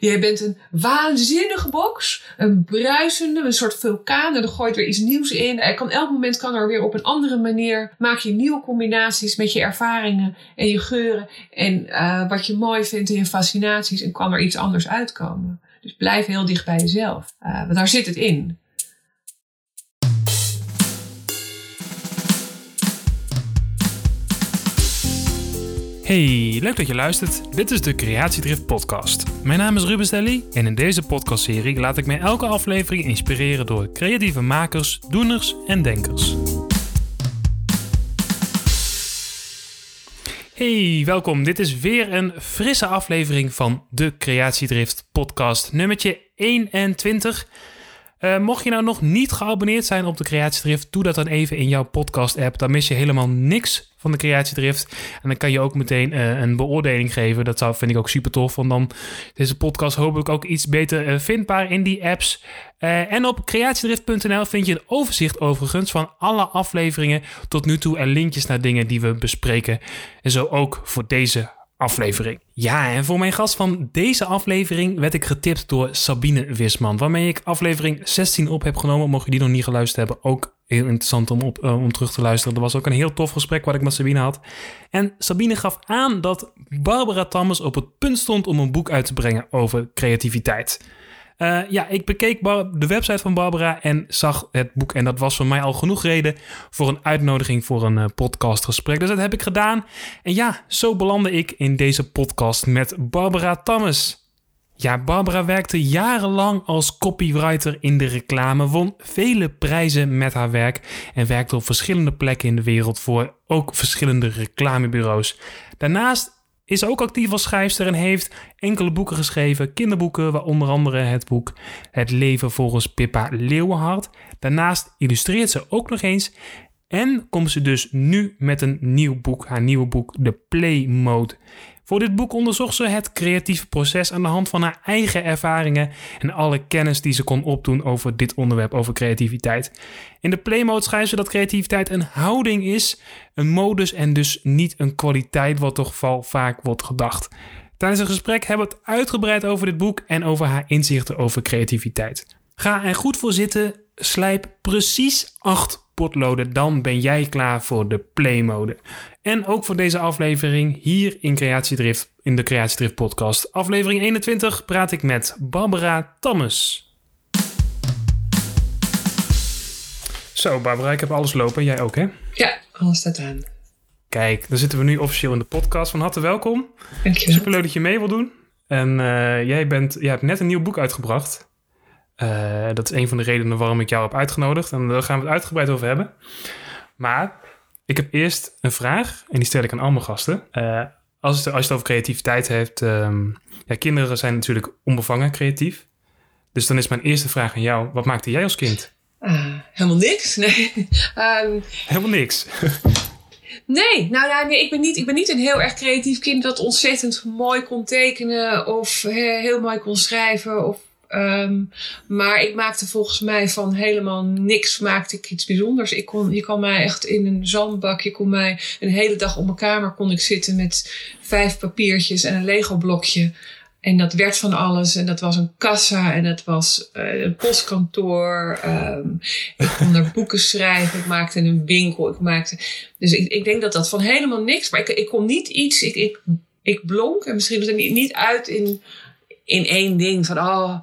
je bent een waanzinnige box. Een bruisende, een soort vulkaan. En er gooit weer iets nieuws in. Er kan elk moment kan er weer op een andere manier. Maak je nieuwe combinaties met je ervaringen en je geuren. En uh, wat je mooi vindt en je fascinaties. En kan er iets anders uitkomen. Dus blijf heel dicht bij jezelf. Uh, want daar zit het in. Hey, leuk dat je luistert. Dit is de Creatiedrift podcast. Mijn naam is Ruben Stelly en in deze podcastserie laat ik mij elke aflevering inspireren door creatieve makers, doeners en denkers. Hey, welkom. Dit is weer een frisse aflevering van de Creatiedrift podcast, nummertje 21. Uh, mocht je nou nog niet geabonneerd zijn op de Creatiedrift, doe dat dan even in jouw podcast-app. Dan mis je helemaal niks van de Creatiedrift. En dan kan je ook meteen uh, een beoordeling geven. Dat zou, vind ik ook super tof. Want dan deze podcast hopelijk ook iets beter uh, vindbaar in die apps. en op creatiedrift.nl vind je een overzicht overigens van alle afleveringen tot nu toe. En linkjes naar dingen die we bespreken. En zo ook voor deze aflevering. Ja, en voor mijn gast van deze aflevering werd ik getipt door Sabine Wisman, waarmee ik aflevering 16 op heb genomen. Mocht je die nog niet geluisterd hebben, ook heel interessant om, op, uh, om terug te luisteren. Er was ook een heel tof gesprek wat ik met Sabine had. En Sabine gaf aan dat Barbara Tammes op het punt stond om een boek uit te brengen over creativiteit. Uh, ja, ik bekeek de website van Barbara en zag het boek. En dat was voor mij al genoeg reden voor een uitnodiging voor een uh, podcastgesprek. Dus dat heb ik gedaan. En ja, zo belandde ik in deze podcast met Barbara Tammes. Ja, Barbara werkte jarenlang als copywriter in de reclame, won vele prijzen met haar werk en werkte op verschillende plekken in de wereld voor ook verschillende reclamebureaus. Daarnaast is ook actief als schrijfster en heeft enkele boeken geschreven, kinderboeken, waar onder andere het boek Het leven volgens Pippa Leeuwenhart. Daarnaast illustreert ze ook nog eens en komt ze dus nu met een nieuw boek, haar nieuwe boek, The Play Mode. Voor dit boek onderzocht ze het creatieve proces aan de hand van haar eigen ervaringen en alle kennis die ze kon opdoen over dit onderwerp, over creativiteit. In de playmode schrijft ze dat creativiteit een houding is, een modus en dus niet een kwaliteit, wat toch vaak wordt gedacht. Tijdens een gesprek hebben we het uitgebreid over dit boek en over haar inzichten over creativiteit. Ga er goed voor zitten, slijp precies acht potloden, dan ben jij klaar voor de playmode. En ook voor deze aflevering hier in Creatiedrift, in de Creatiedrift podcast. Aflevering 21 praat ik met Barbara Tammes. Zo, Barbara, ik heb alles lopen. Jij ook, hè? Ja, alles staat aan. Kijk, dan zitten we nu officieel in de podcast. Van harte welkom. Dank je. Superleuk dat je mee wil doen. En uh, jij, bent, jij hebt net een nieuw boek uitgebracht. Uh, dat is een van de redenen waarom ik jou heb uitgenodigd. En daar gaan we het uitgebreid over hebben. Maar ik heb eerst een vraag. En die stel ik aan al mijn gasten. Uh, als, het, als je het over creativiteit hebt. Um, ja, kinderen zijn natuurlijk onbevangen creatief. Dus dan is mijn eerste vraag aan jou. Wat maakte jij als kind? Uh, helemaal niks. Nee. um, helemaal niks. Nee, nou, nou nee, ik, ben niet, ik ben niet een heel erg creatief kind dat ontzettend mooi kon tekenen of heel mooi kon schrijven of Um, maar ik maakte volgens mij van helemaal niks maakte ik iets bijzonders. Ik kon, je kan mij echt in een zandbak, je kon mij een hele dag op mijn kamer kon ik zitten met vijf papiertjes en een Lego blokje. En dat werd van alles. En dat was een kassa en dat was uh, een postkantoor. Um, ik kon er boeken schrijven. Ik maakte een winkel. Ik maakte. Dus ik, ik denk dat dat van helemaal niks. Maar ik, ik kon niet iets. Ik, ik, ik blonk en misschien was het niet, niet uit in in één ding van, oh,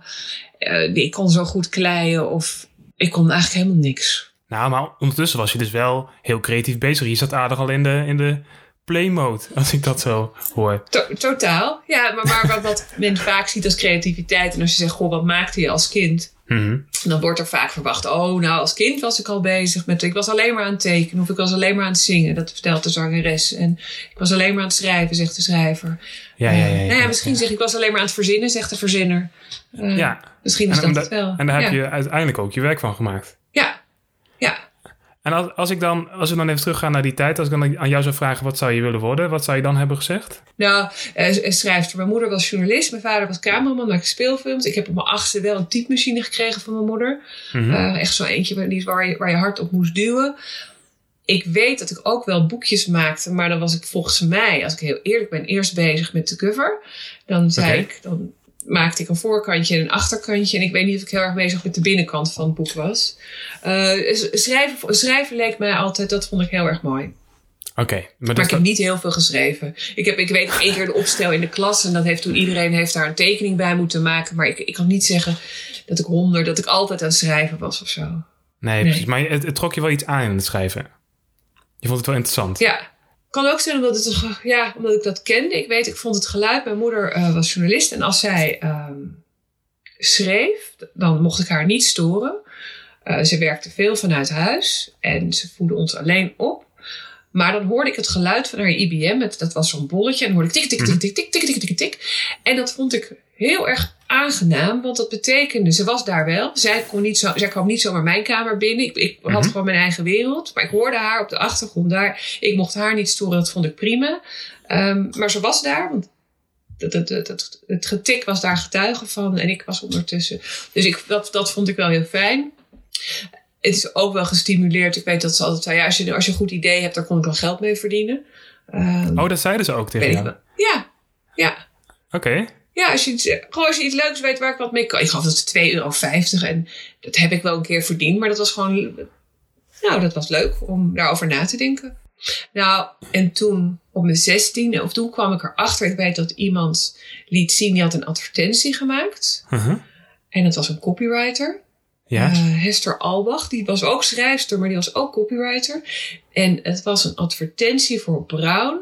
uh, ik kon zo goed kleien of ik kon eigenlijk helemaal niks. Nou, maar ondertussen was je dus wel heel creatief bezig. Je zat aardig al in de, in de play mode, als ik dat zo hoor. totaal, ja. Maar, maar wat, wat men vaak ziet als creativiteit. En als je zegt, goh, wat maakte je als kind? Mm Dan wordt er vaak verwacht, oh, nou, als kind was ik al bezig met, ik was alleen maar aan het tekenen of ik was alleen maar aan het zingen, dat vertelt de zangeres. En ik was alleen maar aan het schrijven, zegt de schrijver. Ja, ja, ja. nou ja misschien zeg ik, was alleen maar aan het verzinnen, zegt de verzinner. Uh, ja. Misschien is en, dat en, het wel. En daar heb je uiteindelijk ook je werk van gemaakt. Ja, ja. En als, als, ik dan, als we dan even teruggaan naar die tijd, als ik dan aan jou zou vragen wat zou je willen worden, wat zou je dan hebben gezegd? Nou, uh, schrijfster. Mijn moeder was journalist, mijn vader was cameraman, maakte speelfilms. Ik heb op mijn achtste wel een typemachine gekregen van mijn moeder. Mm -hmm. uh, echt zo eentje waar je, waar je hard op moest duwen. Ik weet dat ik ook wel boekjes maakte, maar dan was ik volgens mij, als ik heel eerlijk ben, eerst bezig met de cover. Dan zei okay. ik, dan maakte ik een voorkantje en een achterkantje. En ik weet niet of ik heel erg bezig met de binnenkant van het boek was. Uh, schrijven, schrijven leek mij altijd, dat vond ik heel erg mooi. Oké. maar, maar ik heb niet heel veel geschreven. Ik, heb, ik weet één keer de opstel in de klas. En dat heeft toen iedereen heeft daar een tekening bij moeten maken. Maar ik, ik kan niet zeggen dat ik honderd, dat ik altijd aan het schrijven was of zo. Nee, precies. Maar het, het, trok je wel iets aan in het schrijven. Je vond het wel interessant. Ja. Kan ook zijn omdat, het, ja, omdat ik dat kende. Ik weet, ik vond het geluid. Mijn moeder uh, was journalist. En als zij um, schreef, dan mocht ik haar niet storen. Uh, ze werkte veel vanuit huis. En ze voedde ons alleen op. Maar dan hoorde ik het geluid van haar IBM. Het, dat was zo'n bolletje. En dan hoorde ik tik, tik, tik, tik, tik, tik, tik, tik, tik. En dat vond ik heel erg aangenaam. Want dat betekende, ze was daar wel. Zij, kon niet zo, zij kwam niet zomaar mijn kamer binnen. Ik, ik had gewoon mijn eigen wereld. Maar ik hoorde haar op de achtergrond daar. Ik mocht haar niet storen. Dat vond ik prima. Um, maar ze was daar. Want het, het, getik was daar getuige van. En ik was ondertussen. Dus ik, dat, dat vond ik wel heel fijn het is ook wel gestimuleerd. Ik weet dat ze altijd zei, ja, als je, als je een goed idee hebt, daar kon ik wel geld mee verdienen. Um, oh, dat zeiden ze ook tegen jou? Ja, ja. Oké. Ja, als je, iets, gewoon als je iets leuks weet waar ik wat mee kan. Ik gaf dat 2,50 euro. En dat heb ik wel een keer verdiend. Maar dat was gewoon... Nou, dat was leuk om daarover na te denken. Nou, en toen op mijn zestiende, of toen kwam ik erachter. Ik weet dat iemand liet zien, die had een advertentie gemaakt. Uh -huh. En het was een copywriter. Ja. Uh, Hester Albach, die was ook schrijfster, maar die was ook copywriter. En het was een advertentie voor Brown,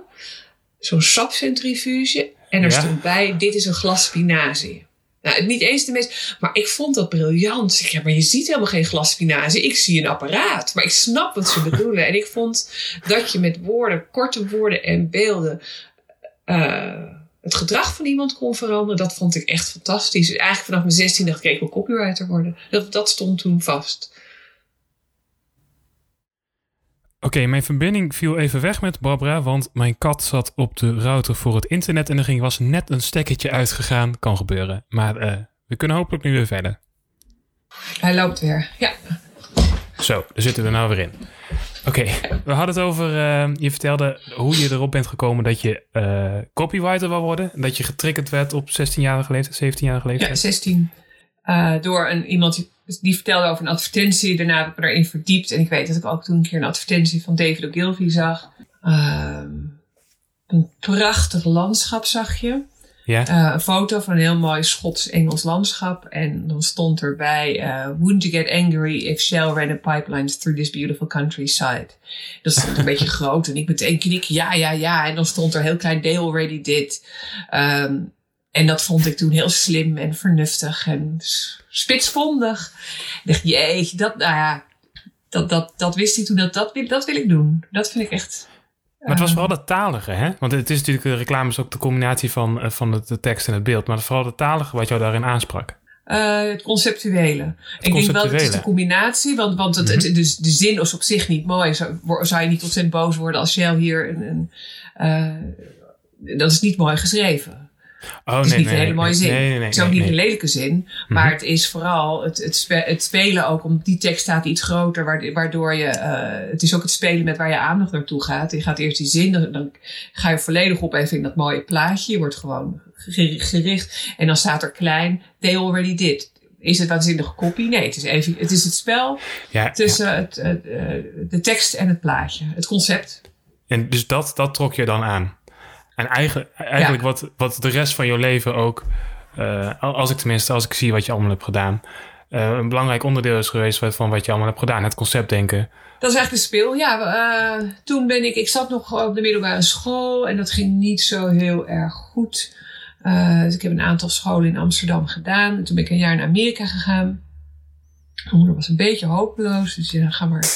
zo'n sapcentrifuge. En er stond bij, dit is een glas spinazie. Nou, niet eens de meest, maar ik vond dat briljant. Ik zeg, maar je ziet helemaal geen glas spinazie. Ik zie een apparaat, maar ik snap wat ze bedoelen. en ik vond dat je met woorden, korte woorden en beelden... Uh, het gedrag van iemand kon veranderen, dat vond ik echt fantastisch. Eigenlijk vanaf mijn 16 dacht ik, ik wil copywriter worden. Dat, dat stond toen vast. Oké, mijn verbinding viel even weg met Barbara, want mijn kat zat op de router voor het internet en er ging, was net een stekkertje uitgegaan. Kan gebeuren. Maar uh, we kunnen hopelijk nu weer verder. Hij loopt weer, ja. Zo, daar zitten we nou weer in. Oké, we hadden het over. Uh, je vertelde hoe je erop bent gekomen dat je uh, copywriter wil worden. En dat je getriggerd werd op 16-jarige leeftijd, 17-jarige leeftijd. Ja, 16. Uh, eh, door een, iemand die, die, vertelde over een advertentie. Daarna heb ik me erin verdiept. En ik weet dat ik ook toen een keer een advertentie van David Ogilvy zag. Ehm, een prachtig landschap zag je. Uh, een foto van een heel mooi Schots-Engels landschap. En dan stond erbij: uh, Wouldn't you get angry if Shell ran a pipeline through this beautiful countryside? Dat stond een beetje groot. En ik meteen knik, ja, ja, ja. En dan stond er heel klein: They already did. Um, en dat vond ik toen heel slim en vernuftig en spitsvondig. Ik dacht, jeetje, dat, nou ja, dat, dat, dat wist hij toen. Dat, dat, dat wil ik doen. Dat vind ik echt maar het was vooral dat talige, hè? Want het is natuurlijk, de reclame is ook de combinatie van, eh, van de, tekst en het beeld. Maar vooral het talige wat jou daarin aansprak. Uh, het conceptuele. ik denk wel dat het is de combinatie, want, want het, het, dus de zin is op zich niet mooi. Zou, zou je niet ontzettend boos worden als Shell hier een. een uh, dat is niet mooi geschreven. Oh, het is niet een hele mooie zin. Nee, nee, het is ook niet een lelijke zin. Maar mhm. het is vooral het, het, het, spelen ook. Om die tekst staat iets groter. Waardoor je... Uh, het is ook het spelen met waar je aandacht naartoe gaat. Je gaat eerst die zin. Dan, dan ga je volledig op even in dat mooie plaatje. Je wordt gewoon gericht. En dan staat er klein. They already did. Is het waanzinnige kopie? Nee, het is, even, het, is het spel ja, tussen Het, het, uh, de tekst en het plaatje. Het concept. En dus dat, dat trok je dan aan? En eigenlijk, eigenlijk wat, wat de rest van je leven ook, uh, als ik tenminste, als ik zie wat je allemaal hebt gedaan, uh, een belangrijk onderdeel is geweest van wat je allemaal hebt gedaan. Het concept denken. Dat is eigenlijk de speel. Ja, uh, toen ben ik, ik zat nog op de middelbare school en dat ging niet zo heel erg goed. dus ik heb een aantal scholen in Amsterdam gedaan. toen ben ik een jaar naar Amerika gegaan. Mijn moeder was een beetje hopeloos, dus ja, dan ga maar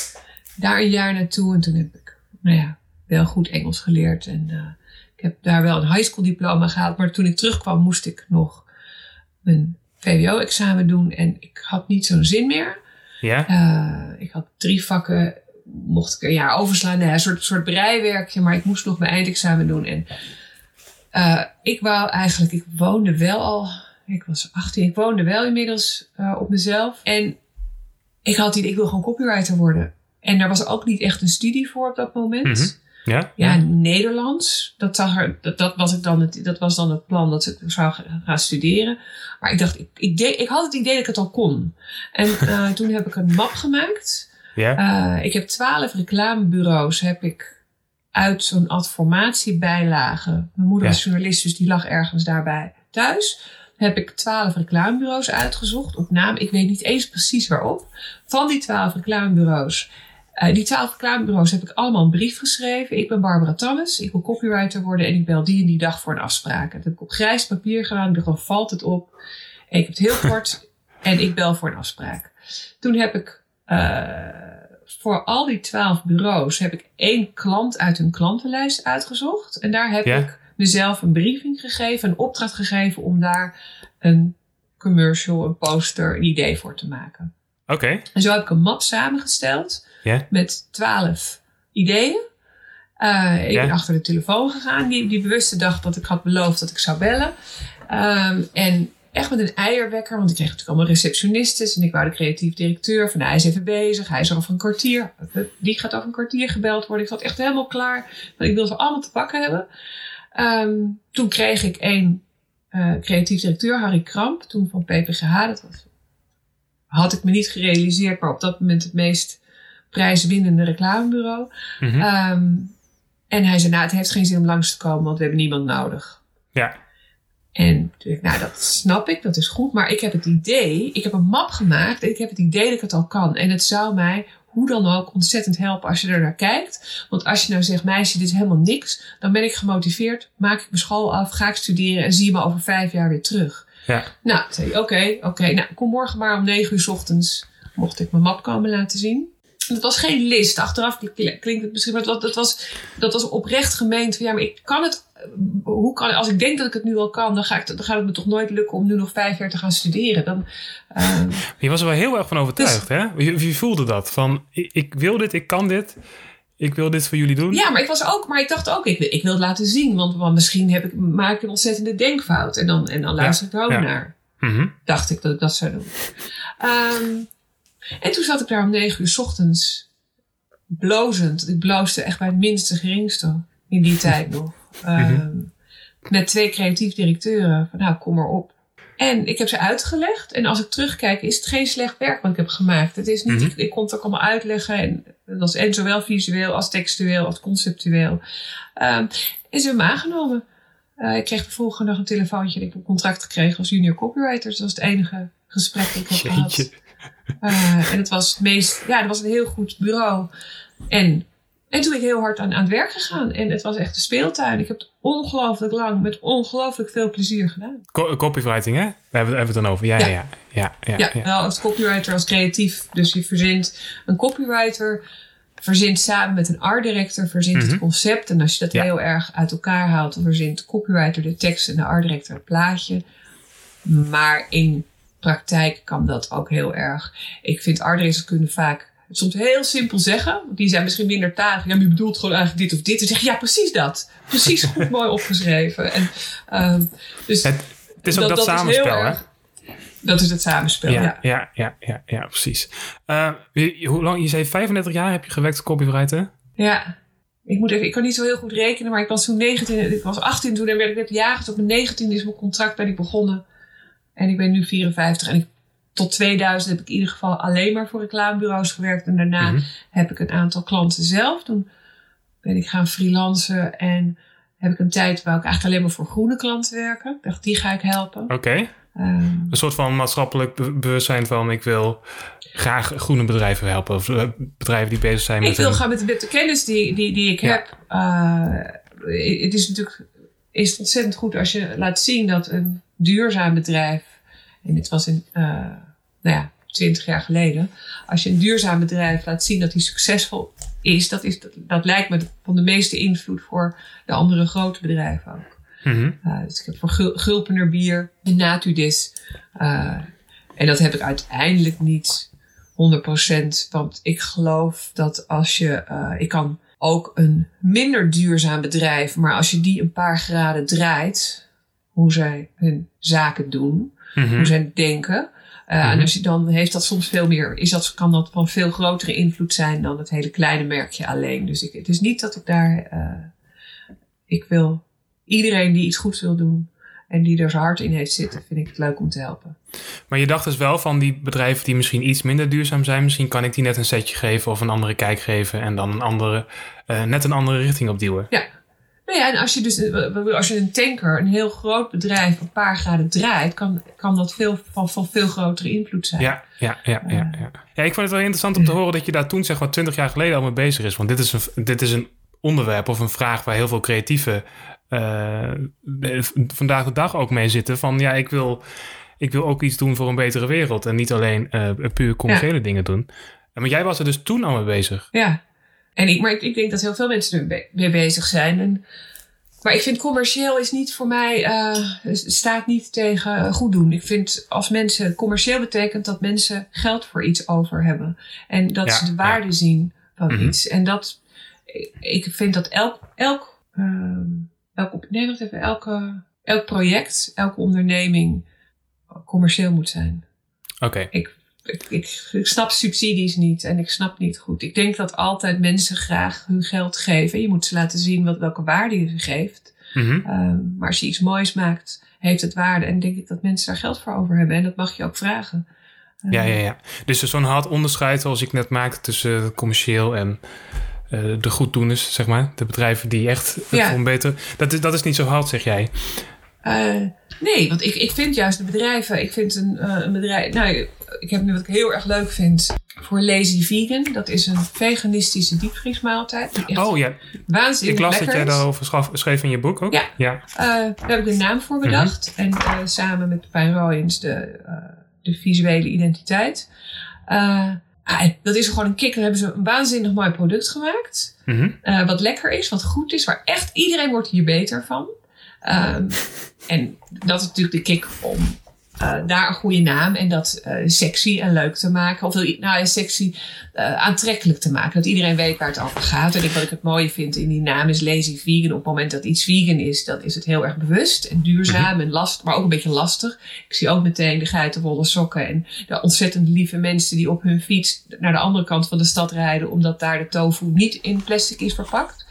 daar een jaar naartoe. En toen heb ik, nou ja, wel goed Engels geleerd en ik heb daar wel een high school diploma gehaald, maar toen ik terugkwam moest ik nog mijn VWO-examen doen en ik had niet zo'n zin meer. Ja? Uh, ik had drie vakken, mocht ik een jaar overslaan, nou, een soort, soort breiwerkje, maar ik moest nog mijn eindexamen doen. En uh, ik wou eigenlijk, ik woonde wel al, ik was 18, ik woonde wel inmiddels uh, op mezelf. En ik had die, ik wil gewoon copywriter worden. En daar was ook niet echt een studie voor op dat moment. Mm Ja? Ja, Nederlands. Dat, zag er, dat, dat, was ik dan het, dat was dan het plan dat ik zou gaan studeren. Maar ik dacht, ik, ik, deed, ik had het idee dat ik het al kon. En uh, toen heb ik een map gemaakt. Ja? Uh, ik heb twaalf reclamebureaus heb ik uit zo'n adformatiebijlage. Mijn moeder Ja. was journalist, dus die lag ergens daarbij thuis. Heb ik twaalf reclamebureaus uitgezocht op naam. Ik weet niet eens precies waarop. Van die twaalf reclamebureaus. Eh, die twaalf reclamebureaus heb ik allemaal een brief geschreven. Ik ben Barbara Tammes. Ik wil copywriter worden. En ik bel die en die dag voor een afspraak. Dat heb ik op grijs papier gedaan. Ik dacht, dan valt het op. En ik heb het heel kort. en ik bel voor een afspraak. Toen heb ik eh, voor al die twaalf bureaus heb ik één klant uit hun klantenlijst uitgezocht. En daar heb Ja. ik mezelf een briefing gegeven, een opdracht gegeven om daar een commercial, een poster, een idee voor te maken. Oké. En zo heb ik een map samengesteld Ja. met twaalf ideeën. Eh, ik ben achter de telefoon gegaan, die, die bewuste dag dat ik had beloofd dat ik zou bellen. Ehm, en echt met een eierwekker, want ik kreeg natuurlijk allemaal receptionistes. En ik wou de creatief directeur van, hij is even bezig, hij is er over een kwartier. Die gaat over een kwartier gebeld worden. Ik zat echt helemaal klaar, want ik wilde ze allemaal te pakken hebben. Ehm, toen kreeg ik een eh, creatief directeur, Harry Kramp, toen van PPGH. Dat was, had ik me niet gerealiseerd, maar op dat moment het meest prijswinnende reclamebureau. Mhm. Ehm, en hij zei, nou, het heeft geen zin om langs te komen, want we hebben niemand nodig. Ja. En toen ik, nou, dat snap ik, dat is goed. Maar ik heb het idee, ik heb een map gemaakt en ik heb het idee dat ik het al kan. En het zou mij hoe dan ook ontzettend helpen als je er naar kijkt. Want als je nou zegt, meisje, dit is helemaal niks, dan ben ik gemotiveerd, maak ik mijn school af, ga ik studeren en zie je me over vijf jaar weer terug. Ja. Nou, zei oké, oké, nou, kom morgen maar om negen uur 's ochtends, mocht ik mijn map komen laten zien. Het was geen list. Achteraf klinkt het misschien, maar dat, was, dat was oprecht gemeend. van, Ja, maar ik kan het. eh, Hoe kan, als ik denk dat ik het nu al kan, dan, ga ik, dan gaat het me toch nooit lukken om nu nog vijf jaar te gaan studeren. Dan, ehm, Je was er wel heel erg van overtuigd, hè? Je, je voelde dat. Van, ik, ik wil dit, ik kan dit. Ik wil dit voor jullie doen. ja, maar ik was ook, maar ik dacht ook, ik, wil- ik wil het laten zien. Want, want misschien heb ik, maak ik een ontzettende denkfout. En dan, en dan luister ik er ook ja. naar. Mhm. dacht ik dat ik dat zou doen. Ehm, en toen zat ik daar om negen uur 's ochtends blozend. Ik bloosde echt bij het minste geringste in die tijd nog. Ehm, Met twee creatief directeuren. Van nou, kom maar op. En ik heb ze uitgelegd. En als ik terugkijk, is het geen slecht werk wat ik heb gemaakt. Het is niet, Mhm. ik, ik kon het ook allemaal uitleggen. En dat was en zowel visueel als textueel als conceptueel. Ehm, en ze hebben me aangenomen. Eh, ik kreeg de volgende dag een telefoontje dat ik een contract gekregen als junior copywriter. Dus dat was het enige gesprek dat ik heb gehad. Eh, en het was het meest, ja, het was een heel goed bureau. En, en toen ben ik heel hard aan, aan het werk gegaan. En het was echt de speeltuin. Ik heb het ongelooflijk lang met ongelooflijk veel plezier gedaan. Co- copywriting, hè? Daar hebben we hebben we het dan over. Ja, ja, Ja. ja. ja, ja, wel als copywriter, als creatief. Dus je verzint een copywriter, verzint samen met een art director, verzint Mhm. het concept. En als je dat Ja. heel erg uit elkaar haalt, dan verzint de copywriter de tekst en de art director het plaatje. Maar in praktijk kan dat ook heel erg. Ik vind kunnen vaak het soms heel simpel zeggen. Die zijn misschien minder talig. Ja, maar je bedoelt gewoon eigenlijk dit of dit. En zeg je, ja, precies dat. Precies goed mooi opgeschreven. En, ehm, dus Het, het is ook dat, heel samenspel, hè? Dat is het samenspel, ja. Ja, ja, ja, ja, ja, precies. Eh, hoe lang, je zei 35 jaar heb je gewerkt als copywriter? Ja. Ik, moet even, ik kan niet zo heel goed rekenen, maar ik was toen 19, ik was 18 toen en werd ik net jager. Op mijn 19 is mijn contract ben ik begonnen. En ik ben nu 54. En ik, tot 2000 heb ik in ieder geval alleen maar voor reclamebureaus gewerkt. En daarna Mhm. heb ik een aantal klanten zelf. Toen ben ik gaan freelancen en heb ik een tijd waar ik eigenlijk alleen maar voor groene klanten werken. Ik dacht, die ga ik helpen. Oké. Ehm, Een soort van maatschappelijk be- bewustzijn van ik wil graag groene bedrijven helpen. Of eh, bedrijven die bezig zijn met ik wil gaan met, met de kennis die, die, die ik Ja. heb. eh, het is natuurlijk is het ontzettend goed als je laat zien dat een duurzaam bedrijf. En dit was in, eh, nou ja, 20 jaar geleden. Als je een duurzaam bedrijf laat zien dat die succesvol is, dat, is, dat, dat lijkt me van de meeste invloed voor de andere grote bedrijven ook. Mhm. Uh, dus ik heb voor Gul Gulpener bier en Natudis. Uh, en dat heb ik uiteindelijk niet 100%. Want ik geloof dat als je. Uh, ik kan ook een minder duurzaam bedrijf. Maar als je die een paar graden draait. Hoe zij hun zaken doen. Mhm. hoe zij denken. Uh. En als je dan heeft dat soms veel meer, is dat, kan dat van veel grotere invloed zijn dan het hele kleine merkje alleen. Dus ik, het is niet dat ik daar, uh, ik wil iedereen die iets goeds wil doen en die er zijn hart in heeft zitten, vind ik het leuk om te helpen. Maar je dacht dus wel van die bedrijven die misschien iets minder duurzaam zijn, misschien kan ik die net een setje geven of een andere kijk geven en dan een andere, uh, net een andere richting opduwen. Ja. Nou ja, en als je dus als je een tanker, een heel groot bedrijf, een paar graden draait, kan, kan dat veel, van, van veel grotere invloed zijn. Ja, ja, ja, ja, ja. ja, ik vond het wel interessant om te horen dat je daar toen zeg maar twintig jaar geleden al mee bezig is. Want dit is een, dit is een onderwerp of een vraag waar heel veel creatieve uh, vandaag de dag ook mee zitten. Van ja, ik wil, ik wil ook iets doen voor een betere wereld en niet alleen uh, puur commerciële ja. dingen doen. Maar jij was er dus toen al mee bezig. Ja, en ik, maar ik, ik denk dat heel veel mensen er mee bezig zijn. En, maar ik vind commercieel is niet voor mij, uh, staat niet tegen goed doen. Ik vind als mensen, commercieel betekent dat mensen geld voor iets over hebben. En dat Ja, ze de waarde ja. zien van Mhm. iets. En dat, ik- vind dat elk, elk, ehm elk, op- nee, wacht even, elke, elk project, elke onderneming commercieel moet zijn. Oké, Ik, ik, ik, ik snap subsidies niet en ik snap niet goed. Ik denk dat altijd mensen graag hun geld geven. Je moet ze laten zien wat, welke waarde je ze geeft. Mhm. Ehm, maar als je iets moois maakt, heeft het waarde. En denk ik dat mensen daar geld voor over hebben. En dat mag je ook vragen. Ehm, ja, ja, ja. Dus zo'n hard onderscheid zoals ik net maakte tussen commercieel en eh, de goeddoeners, zeg maar. De bedrijven die echt Ja. voor beter... Dat is, dat is niet zo hard, zeg jij. Eh, nee, want ik, ik vind juist de bedrijven. Ik vind een, eh, een bedrijf. Nou, ik heb nu wat ik heel erg leuk vind. Voor Lazy Vegan. Dat is een veganistische diepvriesmaaltijd. Oh ja, waanzinnig ik las dat jij daarover schaf, schreef in je boek ook. Ja. ja. Eh, daar heb ik een naam voor bedacht. En eh, samen met Pijn Royens de, de visuele identiteit. Ah, dat is gewoon een kick. Dan hebben ze een waanzinnig mooi product gemaakt. Mhm. Wat lekker is, wat goed is, waar echt iedereen wordt hier beter van. Ehm, en dat is natuurlijk de kick om eh, daar een goede naam en dat eh, sexy en leuk te maken. Of nou sexy eh, aantrekkelijk te maken. Dat iedereen weet waar het over gaat. En ik, wat ik het mooie vind in die naam is lazy vegan. Op het moment dat iets vegan is, dan is het heel erg bewust en duurzaam en last, maar ook een beetje lastig. Ik zie ook meteen de geitenwolle sokken en de ontzettend lieve mensen die op hun fiets naar de andere kant van de stad rijden, omdat daar de tofu niet in plastic is verpakt.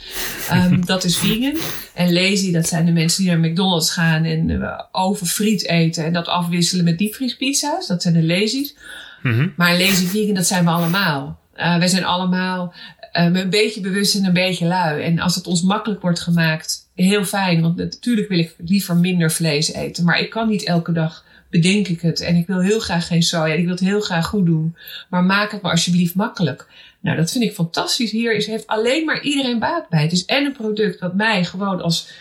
Ehm, dat is vegan. En lazy, dat zijn de mensen die naar McDonald's gaan en uh, over friet eten en dat afwisselen met diepvriespizza's. Dat zijn de lazy's. Mhm. Maar lazy vegan, dat zijn we allemaal. Uh, wij zijn allemaal uh, een beetje bewust en een beetje lui. En als het ons makkelijk wordt gemaakt, heel fijn. Want natuurlijk wil ik liever minder vlees eten. Maar ik kan niet elke dag bedenk ik het. En ik wil heel graag geen soja. Ik wil het heel graag goed doen. Maar maak het maar alsjeblieft makkelijk. Nou, dat vind ik fantastisch. Hier is, heeft alleen maar iedereen baat bij. Het is en een product dat mij gewoon als,